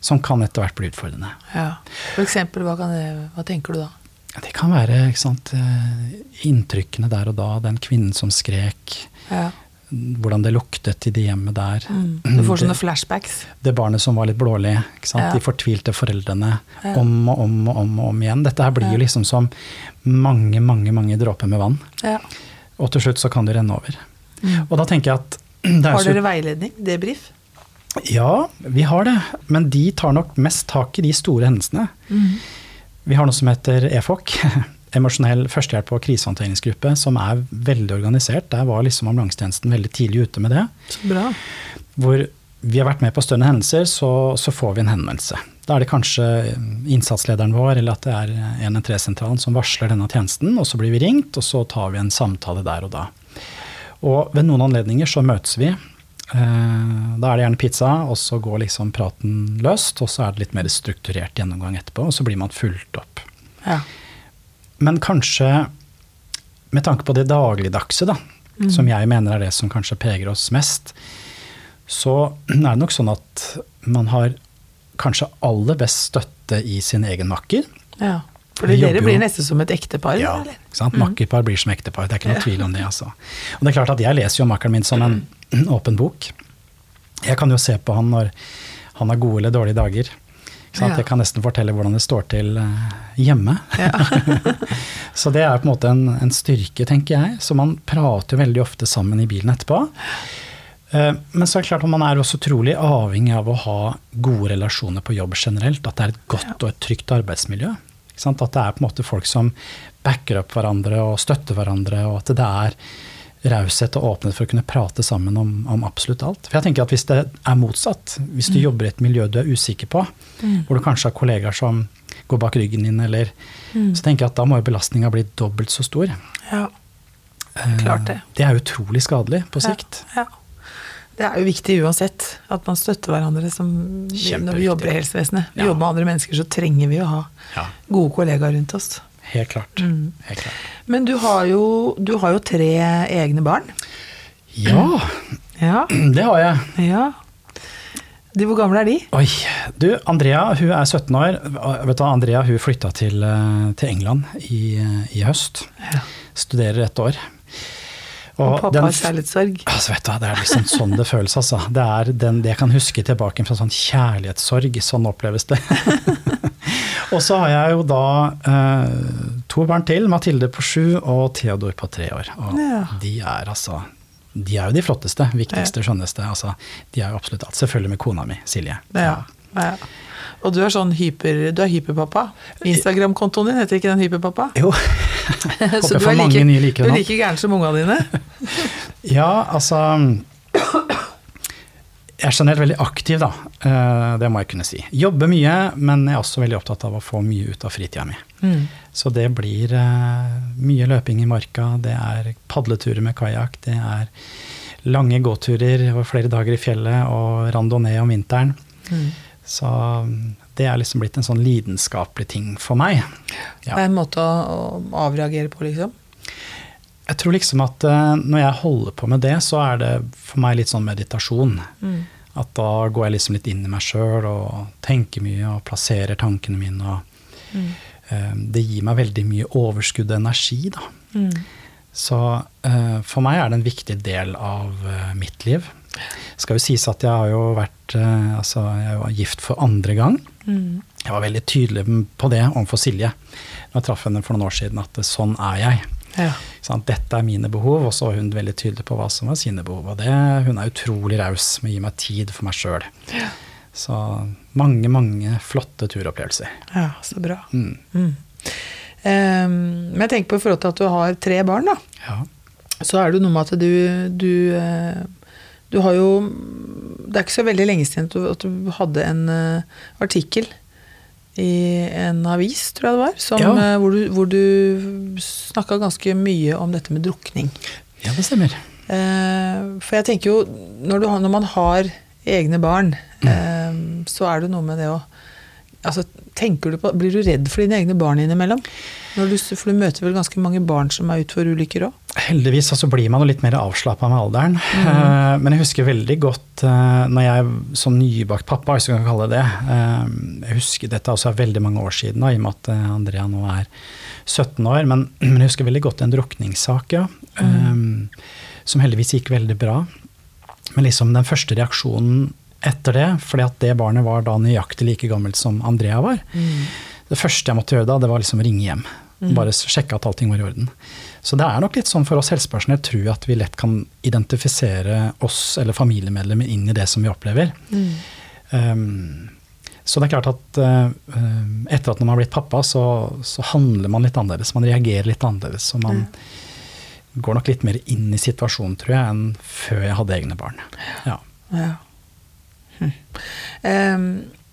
Som kan etter hvert bli utfordrende.
ja. For eksempel, hva, kan det, hva tenker du da?
Ja, Det kan være sant, eh, inntrykkene der og da. Den kvinnen som skrek.
Ja.
Hvordan det luktet i det hjemmet der.
Mm. *clears throat* Du får sånne flashbacks.
det barnet som var litt blålig.
Ja.
De fortvilte foreldrene om og om og om, og om igjen. Dette her blir jo liksom som mange, mange mange dråper med vann.
Ja.
Og til slutt så kan det renne over.
Mm.
Og da tenker jeg at *clears throat* det
Har dere veiledning? Debrief?
Ja, vi har det. Men de tar nok mest tak i de store hendelsene.
Mm.
Vi har noe som heter EFOK. *laughs* Emosjonell førstehjelp og krisehåndteringsgruppe, som er veldig organisert. Der var liksom ambulansetjenesten veldig tidlig ute med det.
Så bra.
hvor vi har vært med på større hendelser, så, så får vi en henvendelse. Da er det kanskje innsatslederen vår eller at det er 113-sentralen som varsler denne tjenesten, og så blir vi ringt, og så tar vi en samtale der og da. Og ved noen anledninger så møtes vi. Eh, Da er det gjerne pizza, og så går liksom praten løst, og så er det litt mer strukturert gjennomgang etterpå, og så blir man fulgt opp.
Ja.
Men kanskje med tanke på det dagligdagse, da, som jeg mener er det som kanskje preger oss mest, så er det nok sånn at man har kanskje aller best støtte i sin egen makker.
ja.
Fordi
dere blir nesten som et ektepar?
Ja,
eller?
ikke sant? Makkerpar blir som ektepar, det er ikke noe tvil om det. Altså. Og det er klart at jeg leser jo makkeren min som en *clears throat* åpen bok. Jeg kan jo se på han når han har gode eller dårlige dager.
Ja.
Jeg kan nesten fortelle hvordan det står til eh, hjemme.
Ja. *laughs*
Så det er på en måte en, en styrke, tenker jeg. Så man prater jo veldig ofte sammen i bilen etterpå. Eh, Men så er det klart at man er også utrolig avhengig av å ha gode relasjoner på jobb generelt. At det er et godt og et trygt arbeidsmiljø. At det er på en måte folk som backer opp hverandre og støtter hverandre, og at det er raushet og åpenhet for å kunne prate sammen om, om absolutt alt. For jeg tenker at Hvis det er motsatt, hvis du jobber i et miljø du er usikker på, hvor du kanskje har kollegaer som går bak ryggen din, eller, så tenker jeg at da må jo belastninga bli dobbelt så stor.
ja.
Eh,
Klart det.
Det er utrolig skadelig på sikt.
Ja. Det er jo viktig uansett at man støtter hverandre som når vi jobber i helsevesenet. Vi
Ja.
jobber med andre mennesker, så trenger vi å ha
Ja.
gode kollegaer rundt oss.
Helt klart.
Mm.
Helt klart.
Men du har jo, du har jo tre egne barn.
Ja,
Ja. *clears throat*
det har jeg.
ja. De, hvor gamle er de?
Oi. Du, Andrea hun er 17 år. Vet du, Andrea hun flytta til, eh, til England i, i høst.
Ja.
Studerer et år.
Og
Og
pappa har kjærlighetssorg.
Altså, vet du, Det er liksom sånn det føles, altså. Det er den, det jeg kan huske tilbake fra sånn kjærlighetssorg. Sånn oppleves det. *laughs* og så har jeg jo da eh, to barn til. Mathilde på sju og Theodor på tre år. Og
Ja.
de er altså De er jo de flotteste, viktigste, skjønneste. Altså, de er jo absolutt alt. Selvfølgelig med kona mi, Silje.
Ja. ja. Og du er sånn hyper, du er hyperpappa. Instagram-kontoen din heter ikke den hyperpappa?
Jo. *laughs*
Så du er like,
like
du er like gæren som ungene dine? *laughs*
Ja, altså Jeg er generelt veldig aktiv, da. Eh, Det må jeg kunne si. Jobber mye, men jeg er også veldig opptatt av å få mye ut av fritida mi.
Mm.
Så det blir eh, mye løping i marka, det er padleturer med kajakk, det er lange gåturer over flere dager i fjellet og randonee om vinteren.
Mm.
Så mm, det er liksom blitt en sånn lidenskapelig ting for meg.
Det er en måte å, avreagere på, liksom?
Jeg tror liksom at eh, når jeg holder på med det, så er det for meg litt sånn meditasjon.
Mm.
At da går jeg liksom litt inn i meg sjøl og tenker mye og plasserer tankene mine. Og,
Mm.
eh, det gir meg veldig mye overskudd og energi, da.
Mm.
Så eh, for meg er det en viktig del av eh, mitt liv. Det skal jo sies at jeg har jo vært eh, altså jeg var gift for andre gang.
Mm.
Jeg var veldig tydelig på det overfor Silje når jeg traff henne for noen år siden, at sånn er jeg.
Ja.
Sånn. Dette er mine behov, og så var hun veldig tydelig på hva som var sine behov. Og det, hun er utrolig raus med å gi meg tid for meg sjøl. Så mange, mange flotte turopplevelser.
ja, så bra.
Mm.
Mm. Um, men jeg tenker på i forhold til at du har tre barn, da.
Ja.
Så er det noe med at du, du eh, Du har jo Det er ikke så veldig lenge siden at du, at du hadde en uh, artikkel i en avis, tror jeg det var, som,
Ja.
uh, hvor du, hvor du snakka ganske mye om dette med drukning.
ja, det stemmer.
Uh, for jeg tenker jo, når, du, når man har egne barn,
Mm.
så er det noe med det å altså, tenker du på, Blir du redd for dine egne barn innimellom? Når du, for du møter vel ganske mange barn som er ute for ulykker òg?
Heldigvis så blir man jo litt mer avslappa med alderen. *laughs* Eh, men jeg husker veldig godt uh, når jeg som nybakt pappa, hvis du kan kalle det det uh, Jeg husker dette også er veldig mange år siden, da, i og med at eh, Andrea nå er 17 år. Men, *clears throat* men jeg husker veldig godt en drukningssak, ja. eh, som heldigvis gikk veldig bra. Men liksom den første reaksjonen etter det, fordi at det barnet var da nøyaktig like gammelt som Andrea var, det første jeg måtte gjøre da, det var liksom ringe hjem. Bare sjekke at allting var i orden. Så det er nok litt sånn for oss helsepersonell, tror at vi lett kan identifisere oss eller familiemedlemmer inn i det som vi opplever. Um, så det er klart at uh, etter at man har blitt pappa, så, så handler man litt annerledes. Man reagerer litt annerledes. Og man går nok litt mer inn i situasjonen, tror jeg, enn før jeg hadde egne barn. Ja.
Ja. Em,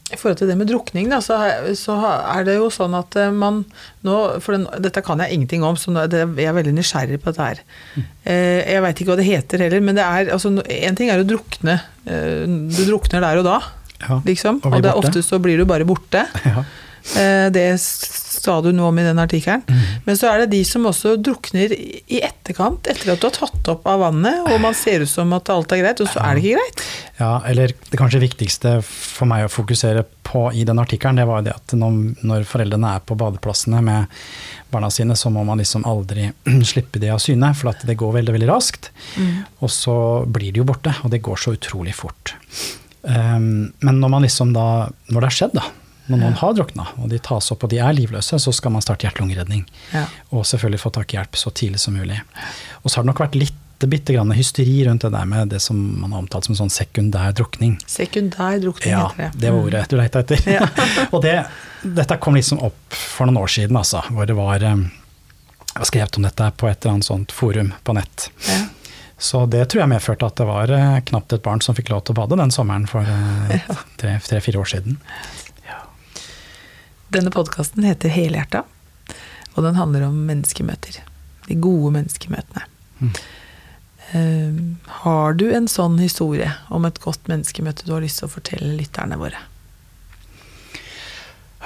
I forhold til det med drukning, da, så, er- så det jo sånn at eh, man nå For den, dette kan jeg ingenting om, så jeg er veldig nysgjerrig på dette her. Eh, jeg veit ikke hva det heter heller, men det er altså En ting er å drukne. eh, du drukner der og da,
ja.
liksom.
Og
Og, det er ofte så blir du bare borte.
ja.
Eh, Det sa du noe om i den artikkelen. Men så er det de som også drukner i etterkant, etter at du har tatt opp av vannet, og man ser ut som at alt er greit, og så er det ikke greit.
Ja, eller det kanskje viktigste for meg å fokusere på i den artikkelen, det var jo det at når, foreldrene er på badeplassene med barna sine, så må man liksom aldri *clears throat* slippe de av syne, for at det går veldig, veldig raskt. Og så blir de jo borte, og det går så utrolig fort. Um, men når man liksom da, når det har skjedd, da, når noen har drukna, og de tas opp og de er livløse, så skal man starte hjerte-lungeredning.
Ja.
Og selvfølgelig få tak i hjelp så tidlig som mulig. Og så har det nok vært litt bitte grann hysteri rundt det der med det som man har omtalt som sånn sekundær drukning.
Sekundær drukning
Ja,
heter det.
Ja, det var ordet du leita etter.
Ja. *laughs*
og det, dette kom liksom opp for noen år siden, altså, hvor det var eh, Jeg har skrevet om dette på et eller annet sånt forum på nett.
Ja.
Så det tror jeg medførte at det var eh, knapt et barn som fikk lov til å bade den sommeren for eh, tre-fire år siden.
Denne podkasten heter Helhjerta, og den handler om menneskemøter. De gode menneskemøtene.
Mm.
Uh, har du en sånn historie om et godt menneskemøte du har lyst til å fortelle lytterne våre?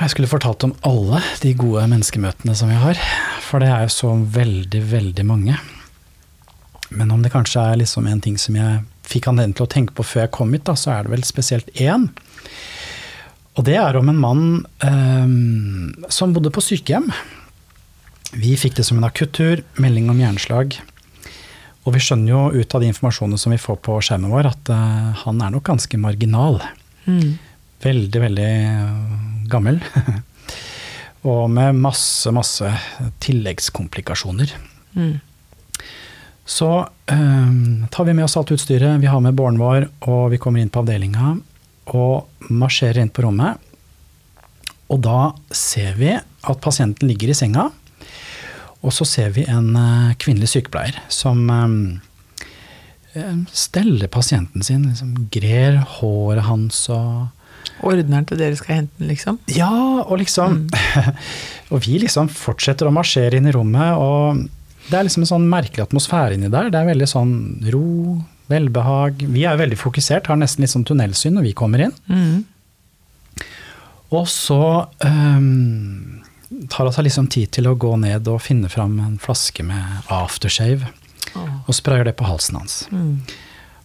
Jeg skulle fortalt om alle de gode menneskemøtene som vi har, for det er jo så veldig, veldig mange. Men om det kanskje er liksom en ting som jeg fikk anledning til å tenke på før jeg kom hit, da, så er det vel spesielt én. Og det er om en mann eh, som bodde på sykehjem. Vi fikk det som en akuttur, melding om hjerneslag. Og vi skjønner jo ut av de informasjonene som vi får på skjermen vår, at eh, han er nok ganske marginal.
Mm.
Veldig, veldig gammel. *laughs* og med masse, masse tilleggskomplikasjoner.
Mm.
Så um, tar vi med oss alt utstyret, vi har med båren vår, og vi kommer inn på avdelinga og marsjerer inn på rommet. Og da ser vi at pasienten ligger i senga. Og så ser vi en uh, kvinnelig sykepleier som um, steller pasienten sin, liksom grer håret hans og
Ordner til dere skal hente den, liksom?
Ja, og liksom mm. *laughs* Og vi liksom fortsetter å marsjere inn i rommet, og det er liksom en sånn merkelig atmosfære inni der. Det er veldig sånn ro, velbehag. Vi er veldig fokusert, har nesten litt sånn tunnelsyn når vi kommer inn.
Mm.
Og så um, tar det seg liksom tid til å gå ned og finne fram en flaske med aftershave.
Oh.
Og sprayer det på halsen hans.
Mm.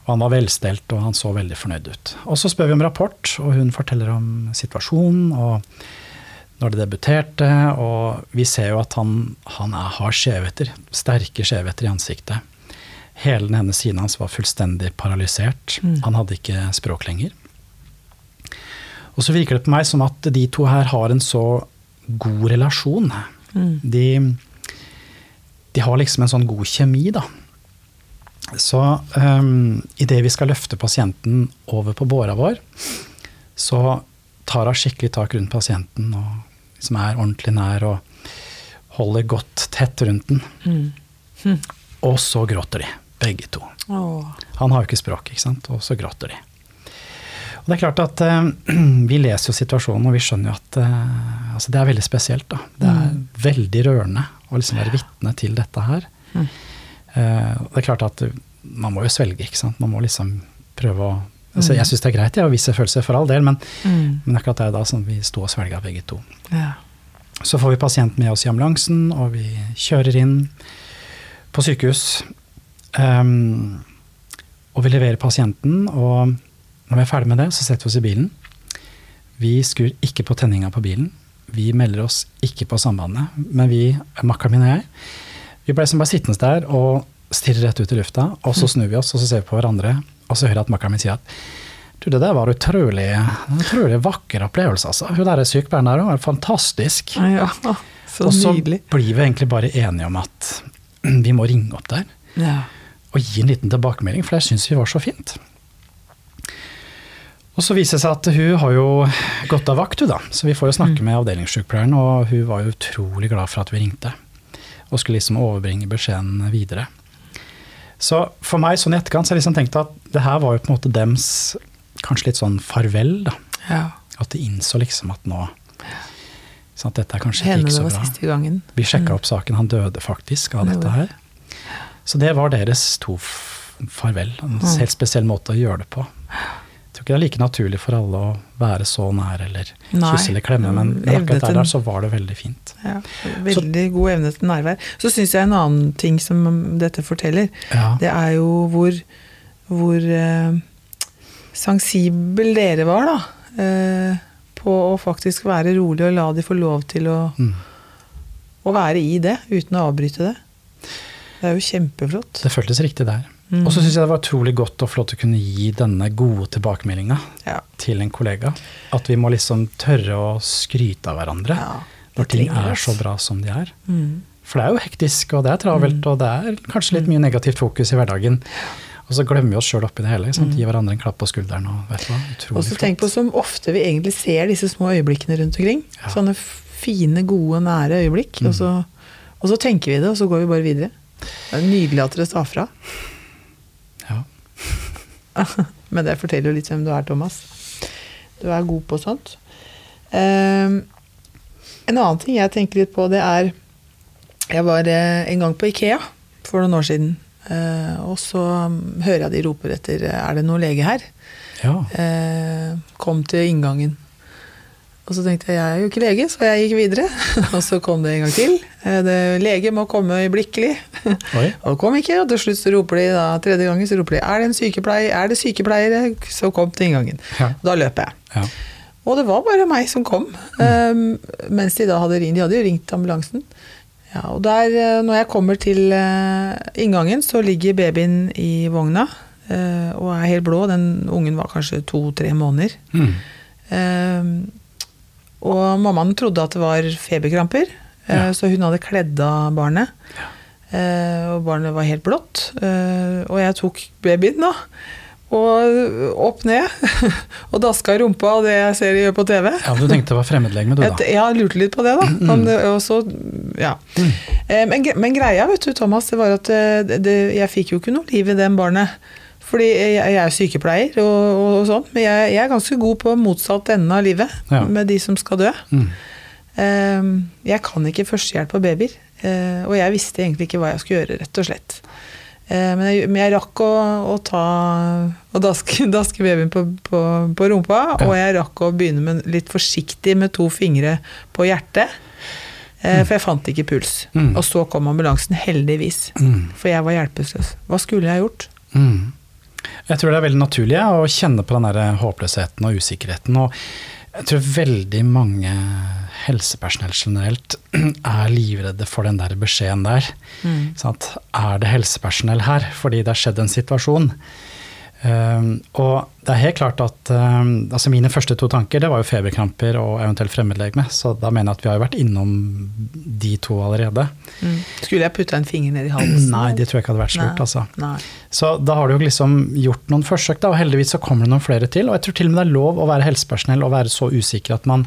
Og han var velstelt, og han så veldig fornøyd ut. Og så spør vi om rapport, og hun forteller om situasjonen og når det debuterte. Og vi ser jo at han, han er, har skjevheter. Sterke skjevheter i ansiktet. Hele den ene siden hans var fullstendig paralysert.
Mm.
Han hadde ikke språk lenger. Og så virker det på meg som at de to her har en så god relasjon.
Mm.
De, de har liksom en sånn god kjemi, da. Så um, idet vi skal løfte pasienten over på båra vår, så tar hun skikkelig tak rundt pasienten og som er ordentlig nær og holder godt tett rundt den.
Mm. Mm.
Og så gråter de, begge to.
Åh.
Han har jo ikke språk, ikke sant? og så gråter de. Og det er klart at eh, Vi leser jo situasjonen, og vi skjønner jo at eh, altså det er veldig spesielt. da. Det er
Mm.
veldig rørende å liksom være vitne til dette her.
Mm.
Eh, det er klart at man må jo svelge, ikke sant. Man må liksom prøve å altså
Mm.
Jeg syns det er greit, jeg å vise følelser for all del, men,
Mm.
men akkurat det er da som vi sto og svelga begge to.
Ja.
Så får vi pasienten med oss i ambulansen, og vi kjører inn på sykehus. Ehm, og vi leverer pasienten, og når vi er ferdig med det, så setter vi oss i bilen. Vi skrur ikke på tenninga på bilen. Vi melder oss ikke på sambandet. Men vi, makkeren min og jeg, vi ble som bare sittende der og stirre rett ut i lufta, og så snur vi oss og så ser vi på hverandre, og så hører jeg at makkeren min sier at du, det der var utrolig, en utrolig vakker opplevelse, altså. Hun der sykepleieren der, var fantastisk.
ja. Så
og så
nydelig.
blir vi egentlig bare enige om at vi må ringe opp der
Ja.
Og gi en liten tilbakemelding, for det syns vi var så fint. Og så viser det seg at hun har jo gått av vakt, hun da. Så vi får jo snakke med avdelingssykepleieren, og hun var jo utrolig glad for at vi ringte. Og skulle liksom overbringe beskjeden videre. Så for meg sånn i etterkant så har jeg liksom tenkt at det her var jo på en måte dems kanskje litt sånn farvel, da.
ja.
At de innså liksom at nå sånn at dette er kanskje
Henne
ikke så bra. Vi sjekka
Mm.
opp saken, han døde faktisk av dette her. Så det var deres to farvel. En
Mm.
helt spesiell måte å gjøre det på. Jeg tror ikke det er like naturlig for alle å være så nær eller kysse eller klemme, men, men akkurat der, der så var det veldig fint.
Ja. Veldig god evne til nærvær. Så syns jeg en annen ting som dette forteller,
Ja,
det er jo hvor, hvor eh, sensibel dere var, da. Eh, på å faktisk være rolig og la de få lov til å,
mm.
å være i det, uten å avbryte det. Det er jo kjempeflott.
Det føltes riktig der.
Mm.
Og så syns jeg det var utrolig godt og flott å kunne gi denne gode tilbakemeldinga
Ja.
til en kollega. At vi må liksom tørre å skryte av hverandre
Ja,
når ting er så bra som de er.
Mm.
For det er jo hektisk, og det er travelt, og det er kanskje litt mye negativt fokus i hverdagen. Og så glemmer vi oss sjøl oppi det hele. Sant? Gi hverandre en klapp på skulderen. Og vet du hva,
Og
utrolig
så tenk på som ofte vi egentlig ser disse små øyeblikkene rundt omkring.
Ja.
Sånne fine, gode, nære øyeblikk. Og, så, og så tenker vi det, og så går vi bare videre. Det er nydelig at dere sa fra.
Ja. *laughs*
Men det forteller jo litt hvem du er, Thomas. Du er god på sånt. Um, en annen ting jeg tenker litt på, det er Jeg var eh, en gang på Ikea for noen år siden. Uh, og så mm, hører jeg de roper etter Er det noen lege her?
ja.
Uh, kom til inngangen. Og så tenkte jeg jeg er jo ikke lege, så jeg gikk videre. *laughs* og så kom det en gang til. Eh, det, lege må komme øyeblikkelig.
Oi. *laughs*
og kom ikke, og til slutt så roper de da, tredje gangen så roper de er det en sykepleier, er det sykepleiere? Så kom til inngangen.
Ja.
Da løper jeg.
ja.
Og det var bare meg som kom.
Mm.
Um, mens de da hadde ringt, de hadde jo ringt ambulansen. Ja, og der, eh, når jeg kommer til uh, inngangen, så ligger babyen i vogna uh, og er helt blå. Den ungen var kanskje to-tre måneder.
Mm.
Uh, og mammaen trodde at det var feberkramper,
Ja.
så hun hadde kledd av barnet. Eh, og barnet var helt blått. Eh, og jeg tok babyen, da. Og opp ned. *laughs* og daska rumpa av det jeg ser de gjør på TV.
Ja, Du tenkte det var fremmedlegeme, du da?
Jeg, jeg lurte litt på det, da.
Mm.
Om og så, ja. mm. Men, men greia, vet du, Thomas, det var at eh, det, det, jeg fikk jo ikke noe liv i den barnet. Fordi jeg, jeg er sykepleier og, og, og sånn, men jeg, jeg er ganske god på motsatt ende av livet.
Ja.
Med de som skal dø.
Mm.
Eh, Jeg kan ikke førstehjelp på babyer. Eh, Og jeg visste egentlig ikke hva jeg skulle gjøre, rett og slett. Eh, Men jeg, men jeg rakk å, å ta og daske, *laughs* daske babyen på, på, på rumpa,
Ja.
og jeg rakk å begynne med litt forsiktig med to fingre på hjertet. eh, For jeg fant ikke puls.
Mm.
Og så kom ambulansen, heldigvis.
Mm.
For jeg var hjelpeløs. Hva skulle jeg gjort?
Mm. Jeg tror det er veldig naturlig ja, å kjenne på den der håpløsheten og usikkerheten. Og jeg tror veldig mange helsepersonell generelt *clears throat* er livredde for den der beskjeden der. Sant? Er det helsepersonell her fordi det har skjedd en situasjon? Um, og det er helt klart at um, altså mine første to tanker det var jo feberkramper og eventuelt fremmedlegeme. Så da mener jeg at vi har jo vært innom de to allerede.
Mm. Skulle jeg putta en finger ned i halsen? *clears throat*
Nei, det tror jeg ikke hadde vært lurt. Altså.
Nei.
Så da har du jo liksom gjort noen forsøk, da, og heldigvis så kommer det noen flere til. Og jeg tror til og med det er lov å være helsepersonell og være så usikker at man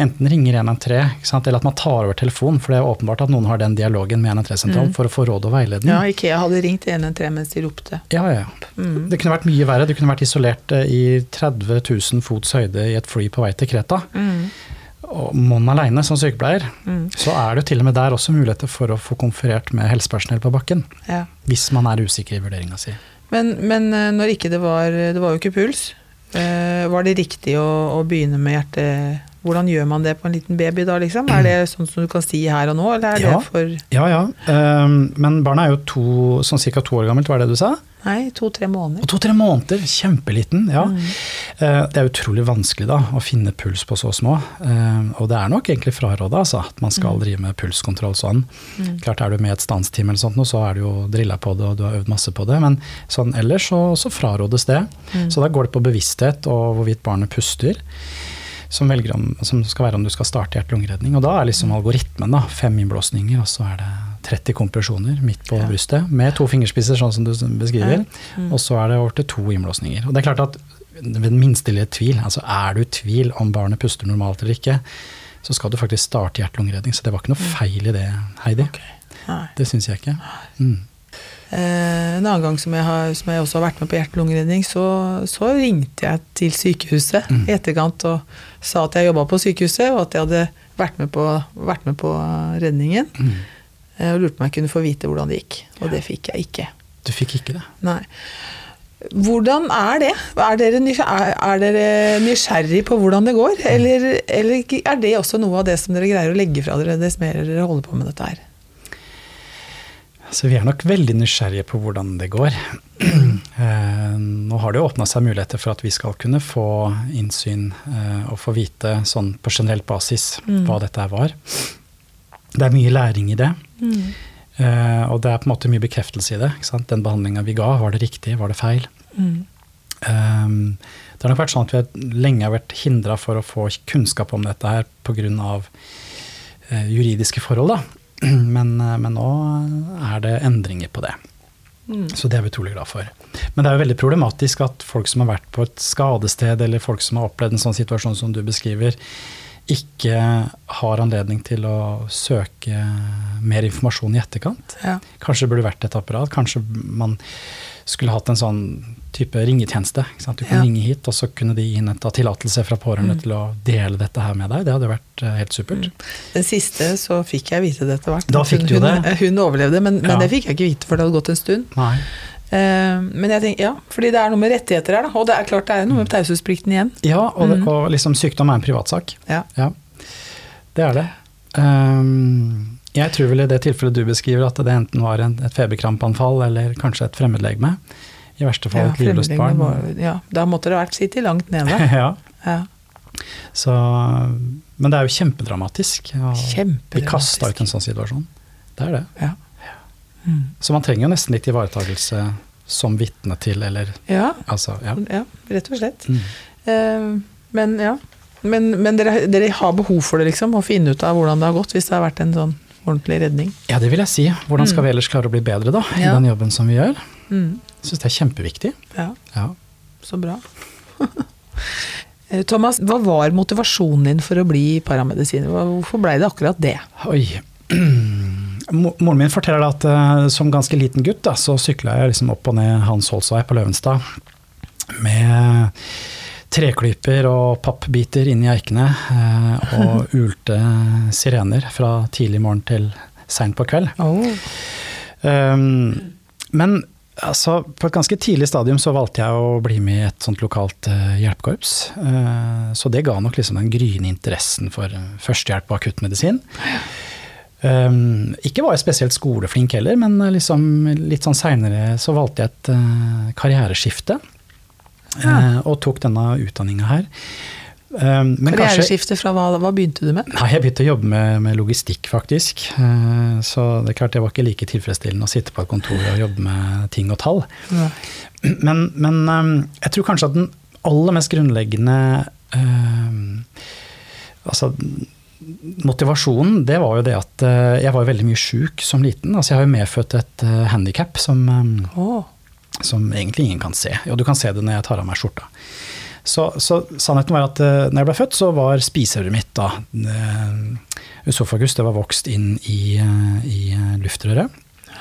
enten ringer 113, eller at man tar over telefonen, for det er åpenbart at noen har den dialogen med 113-sentralen for å få råd og veiledning.
Ja, Ikea hadde ringt 113 mens de ropte.
Ja, ja.
Mm.
Det kunne vært mye verre. Du kunne vært isolert i 30 000 fots høyde i et fly på vei til Kreta.
Mm.
Og Mon aleine som sykepleier,
Mm.
så er det til og med der også muligheter for å få konferert med helsepersonell på bakken.
Ja.
Hvis man er usikker i vurderinga si.
Men, men eh, når ikke det var Det var jo ikke puls. Eh, var det riktig å, å begynne med hjertet Hvordan gjør man det på en liten baby da, liksom? Er det *clears throat* sånn som du kan si her og nå, eller er
Ja.
det for
Ja ja, Um, men barnet er jo to, sånn ca. to år gammelt, var det du sa?
Nei, to-tre måneder.
To-tre måneder, kjempeliten. ja.
Mm.
Uh, Det er utrolig vanskelig da, å finne puls på så små. Uh, Og det er nok egentlig fraråda altså, at man skal drive med pulskontroll sånn.
Mm.
Klart Er du med i et stansteam, eller sånt, så er du jo drilla på det og du har øvd masse på det, men sånn ellers så, så frarådes det.
Mm.
Så da går det på bevissthet og hvorvidt barnet puster. Som, velger om, som skal være om du skal starte hjerte-lungeredning. Og da er liksom algoritmen da, fem innblåsninger, og så er det 30 kompresjoner midt på
Ja.
brystet, med to fingerspisser, sånn som du beskriver.
Mm.
Og så er det over til to innblåsninger. Og det er klart at ved den minste lille tvil, altså er du i tvil om barnet puster normalt eller ikke, så skal du faktisk starte hjerte-lungeredning. Så det var ikke noe feil i det, Heidi.
Okay.
Det syns jeg ikke. Mm.
Eh, en annen gang som jeg, har, som jeg også har vært med på hjerte-lungeredning, så, så ringte jeg til sykehuset
Mm.
i etterkant og sa at jeg jobba på sykehuset, og at jeg hadde vært med på, vært med på redningen.
Mm.
eh, Og lurte på om jeg kunne få vite hvordan det gikk. Og det fikk jeg ikke.
Du fikk ikke det?
Nei. Hvordan er det? Er dere, er, er dere nysgjerrig på hvordan det går? Eller, eller er det også noe av det som dere greier å legge fra dere dess mer dere holder på med dette her?
Så vi er nok veldig nysgjerrige på hvordan det går. *clears throat* Eh, Nå har det jo åpna seg muligheter for at vi skal kunne få innsyn eh, og få vite sånn på generell basis
Mm.
hva dette var. Det er mye læring i det. Mm. og det er på en måte mye bekreftelse i det. Den behandlinga vi ga, var det riktig, var det feil?
Mm.
Det har nok vært sånn at vi lenge har vært hindra for å få kunnskap om dette her pga. Juridiske forhold. Da. *clears throat* Men, eh, men nå er det endringer på det.
Mm.
Så det er vi utrolig glad for. Men det er jo veldig problematisk at folk som har vært på et skadested, eller folk som har opplevd en sånn situasjon som du beskriver, ikke har anledning til å søke mer informasjon i etterkant.
Ja.
Kanskje det burde vært et apparat. Kanskje man skulle hatt en sånn type ringetjeneste. Du kunne
Ja.
ringe hit, og så kunne de innhenta tillatelse fra pårørende
Mm.
til å dele dette her med deg. Det hadde vært eh, helt supert.
Den siste så fikk jeg vite det etter hvert.
Da fikk
hun,
du jo
hun,
det.
Hun overlevde, men, men
Ja.
det fikk jeg ikke vite før det hadde gått en stund.
Nei.
Eh, men jeg tenker, ja, fordi det er noe med rettigheter her, da. Og det er klart det er noe med taushetsplikten igjen.
Ja, og, det,
Mm.
og liksom sykdom er en privatsak.
Ja.
Ja, det er det. Ehm, jeg tror vel i det tilfellet du beskriver at det enten var en, et feberkrampanfall eller kanskje et fremmedlegeme. I verste fall
Ja,
et livløst barn.
var- ja, da måtte det vært sittet langt nede. *laughs*
ja,
Ja.
så, men det er jo kjempedramatisk. Vi
Kjempedramatisk.
kasta ut en sånn situasjon. det er det.
Ja.
Så man trenger jo nesten litt ivaretakelse som vitne til, eller
Ja,
altså, ja.
ja rett og slett.
Mm.
Eh, men ja. Men, men dere, dere har behov for det, liksom? Å finne ut av hvordan det har gått, hvis det har vært en sånn ordentlig redning?
Ja, det vil jeg si. Hvordan skal vi ellers klare å bli bedre da, i
Ja.
den jobben som vi gjør?
Mm.
Syns det er kjempeviktig.
Ja,
Ja.
så bra. *laughs* Eh, Thomas, hva var motivasjonen din for å bli paramedisiner? Hvorfor blei det akkurat det?
Oi. *clears throat* Moren min forteller at eh, som ganske liten gutt da, så sykla jeg liksom opp og ned Hans Holsvei på Løvenstad med treklyper og pappbiter inni eikene eh, og *laughs* ulte sirener fra tidlig morgen til seint på kveld. Um, men altså, på et ganske tidlig stadium så valgte jeg å bli med i et sånt lokalt uh, hjelpekorps. Uh, så det ga nok liksom den gryende interessen for førstehjelp og akuttmedisin. Um, ikke var jeg spesielt skoleflink heller, men liksom litt sånn seinere så valgte jeg et uh, karriereskifte.
Ja.
uh, og tok denne utdanninga her. Men kanskje-
Karriereskifte fra hva, hva begynte du med?
Nei, jeg begynte å jobbe med, med logistikk, faktisk. Eh, Så det er klart det var ikke like tilfredsstillende å sitte på et kontor og jobbe med ting og tall. Men, men eh, jeg tror kanskje at den aller mest grunnleggende eh, Altså motivasjonen, det var jo det at eh, jeg var veldig mye sjuk som liten. Altså jeg har jo medfødt et handikap som, eh,
Å,
som egentlig ingen kan se. Jo, du kan se det når jeg tar av meg skjorta. Så, så sannheten var at uh, når jeg ble født, så var spiseøret mitt da uh, Usofagus, det var vokst inn i, uh, i luftrøret.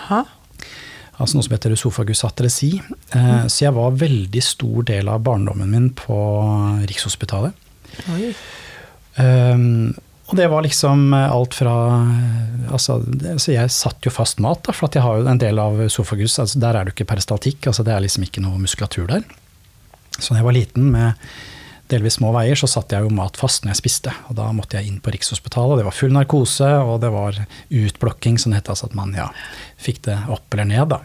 ha?
Altså noe som heter usofagus atresi. Uh, Så jeg var veldig stor del av barndommen min på Rikshospitalet.
Oi.
Um, og det var liksom eh, alt fra altså, altså, Jeg satt jo fast mat, da, for at jeg har jo en del av sofagus. Altså, der er det jo ikke peristaltikk, altså det er liksom ikke noe muskulatur der. Så da jeg var liten med delvis små veier, så satt jeg jo mat fast når jeg spiste. Og da måtte jeg inn på Rikshospitalet, og det var full narkose, og det var utblokking, som det het. Altså at man ja, fikk det opp eller ned, da.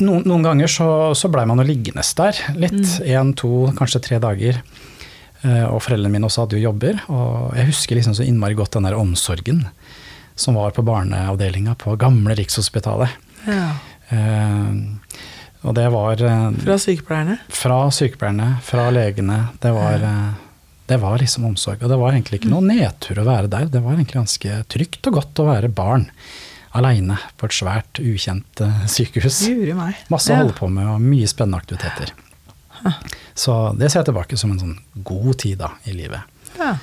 Noen, noen ganger så, så blei man jo liggende der litt. Én, to, kanskje tre dager. Eh, Og foreldrene mine også hadde jo jobber. Og jeg husker liksom så innmari godt den der omsorgen som var på barneavdelinga på gamle Rikshospitalet.
Ja.
Eh, og det var eh,
Fra sykepleierne?
fra sykepleierne, fra legene. Det var, det var liksom omsorg. Og det var egentlig ikke noe nedtur å være der. Det var egentlig ganske trygt og godt å være barn aleine på et svært, ukjent eh, sykehus. Masse å
Ja.
holde på med og mye spennende aktiviteter. Så det ser jeg tilbake som en sånn god tid da, i livet.
Ja.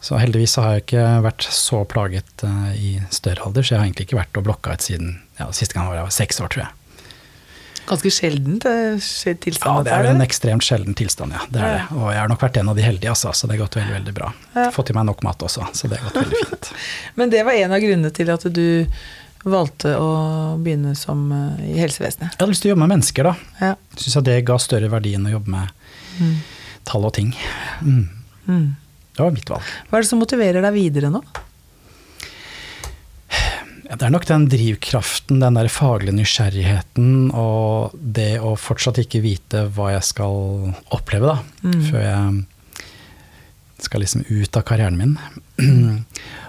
Så heldigvis så har jeg ikke vært så plaget uh, i større alder, så jeg har egentlig ikke vært og blokka ut siden ja, siste gang var jeg var seks år, tror jeg.
Ganske sjeldent tilstand?
Ja, det er en ekstremt sjelden tilstand, ja. Det er det. Og jeg har nok vært en av de heldige, altså, så det har gått veldig, veldig bra.
Ja.
Fått i meg nok mat også, så det har gått veldig fint. *laughs*
Men det var en av grunnene til at du valgte å begynne som eh, i helsevesenet.
Jeg hadde lyst til å jobbe med mennesker, da.
Ja.
Syns at det ga større verdi enn å jobbe med tall og ting. Mm.
Mm.
Det var mitt valg.
Hva er det som motiverer deg videre nå?
Det er nok den drivkraften, den der faglige nysgjerrigheten og det å fortsatt ikke vite hva jeg skal oppleve, da.
Mm.
Før jeg skal liksom ut av karrieren min. *clears throat*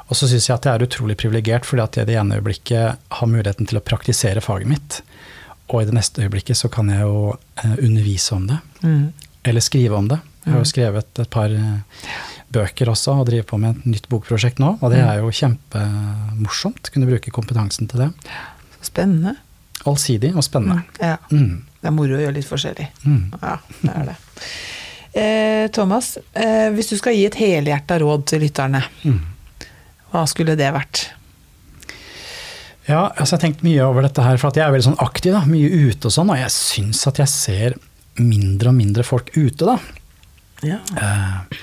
og så syns jeg at jeg er utrolig privilegert, fordi at jeg i det ene øyeblikket har muligheten til å praktisere faget mitt. Og i det neste øyeblikket så kan jeg jo eh, undervise om det.
Mm.
Eller skrive om det. Jeg har jo skrevet et par eh, bøker også, og driver på med et nytt bokprosjekt nå. Og det er jo kjempemorsomt. Kunne bruke kompetansen til det.
Spennende.
Allsidig og spennende.
Ja.
Mm.
Det er moro å gjøre litt forskjellig.
Mm.
Ja, det er det. Eh, Thomas, eh, hvis du skal gi et helhjerta råd til lytterne,
Mm.
hva skulle det vært?
Ja, altså jeg har tenkt mye over dette her, for at jeg er veldig sånn aktiv, da, mye ute og sånn, og jeg syns at jeg ser mindre og mindre folk ute, da.
Ja.
Eh,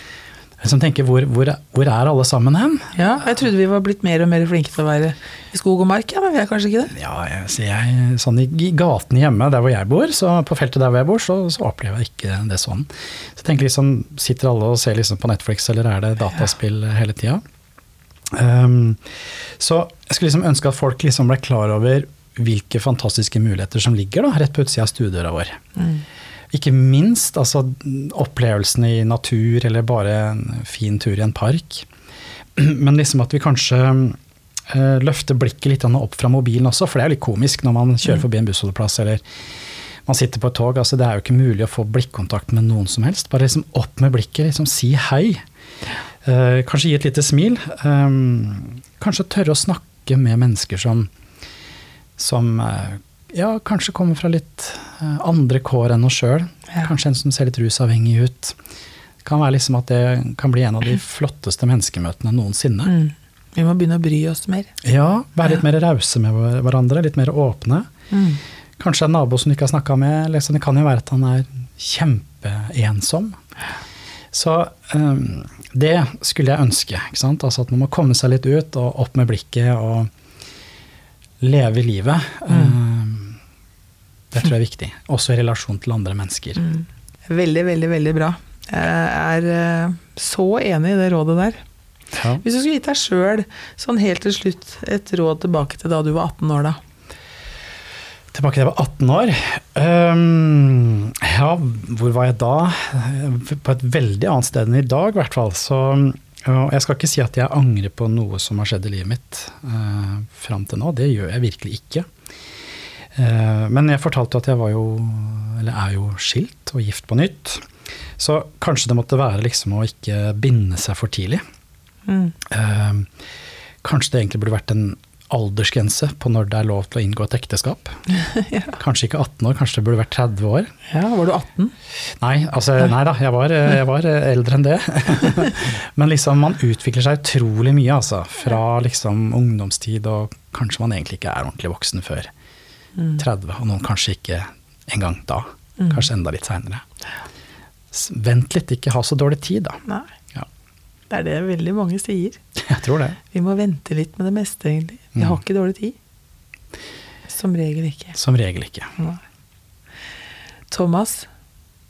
liksom tenker, hvor, hvor, hvor er alle sammen hen?
ja, jeg trodde vi var blitt mer og mer flinke til å være i skog og mark, ja, men vi er kanskje ikke det?
Ja, jeg, så jeg, sånn i gatene hjemme der hvor jeg bor, så på feltet der hvor jeg bor, så, så opplever jeg ikke det sånn. Så jeg tenker liksom, sitter alle og ser liksom på Netflix, eller er det dataspill hele tida? Um, så jeg skulle liksom ønske at folk liksom ble klar over hvilke fantastiske muligheter som ligger da, rett på utsida av stuedøra vår. Ikke minst altså, opplevelsene i natur, eller bare en fin tur i en park. *clears throat* Men liksom at vi kanskje Eh, løfter blikket litt opp fra mobilen også, for det er litt komisk når man kjører forbi en bussholdeplass eller man sitter på et tog. altså Det er jo ikke mulig å få blikkontakt med noen som helst. Bare liksom opp med blikket, liksom si hei. Eh, kanskje gi et lite smil. Eh, kanskje tørre å snakke med mennesker som, som uh, ja, kanskje kommer fra litt uh, andre kår enn oss sjøl. Ja. Kanskje en som ser litt rusavhengig ut. Det kan være liksom at det kan bli en av de *laughs* flotteste menneskemøtene noensinne. Mm.
Vi må begynne å bry oss mer.
Ja, være litt ja. mer rause med hverandre, litt mer åpne. Mm. Kanskje en nabo som du ikke har snakka med. Liksom, det kan jo være at han er kjempeensom. Så um, det skulle jeg ønske. Altså at man må komme seg litt ut og opp med blikket og leve livet. Mm. Det tror jeg er viktig. Også i relasjon til andre mennesker. Mm.
Veldig, veldig, veldig bra. Jeg er uh, så enig i det rådet der. Ja. Hvis du skulle gitt deg sjøl, sånn helt til slutt, et råd tilbake til da du var 18 år, da.
Tilbake til jeg var 18 år. Um, ja, hvor var jeg da? På et veldig annet sted enn i dag, i hvert fall. Så jeg skal ikke si at jeg angrer på noe som har skjedd i livet mitt uh, fram til nå. Det gjør jeg virkelig ikke. Uh, men jeg fortalte at jeg var jo, eller er jo skilt og gift på nytt. Så kanskje det måtte være liksom å ikke binde seg for tidlig. Mm. Uh, kanskje det egentlig burde vært en aldersgrense på når det er lov til å inngå et ekteskap. *laughs* ja. Kanskje ikke 18 år, kanskje det burde vært 30 år.
Ja, Var du 18?
Nei, altså, nei da, jeg var, jeg var, eldre enn det. *laughs* Men liksom, man utvikler seg utrolig mye, altså. Fra liksom ungdomstid, og kanskje man egentlig ikke er ordentlig voksen før 30. Mm. Og noen kanskje ikke engang da. Mm. Kanskje enda litt seinere. Vent litt, ikke ha så dårlig tid, da.
Nei. Det er det veldig mange sier. *laughs*
Jeg tror det.
Vi må vente litt med det meste, egentlig. Vi har mm. ikke dårlig tid. Som regel ikke.
Som regel ikke.
Nei. Thomas,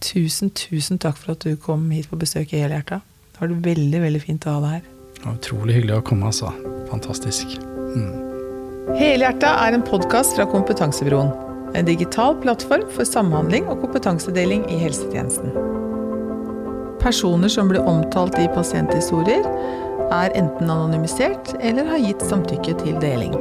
tusen, tusen takk for at du kom hit på besøk i Helhjerta. Det var veldig, veldig fint å ha deg her.
Det utrolig hyggelig å komme, altså. Fantastisk.
Mm. Helhjerta er en podkast fra Kompetansebroen. En digital plattform for samhandling og kompetansedeling i helsetjenesten. Personer som blir omtalt i pasienthistorier, er enten anonymisert eller har gitt samtykke til deling.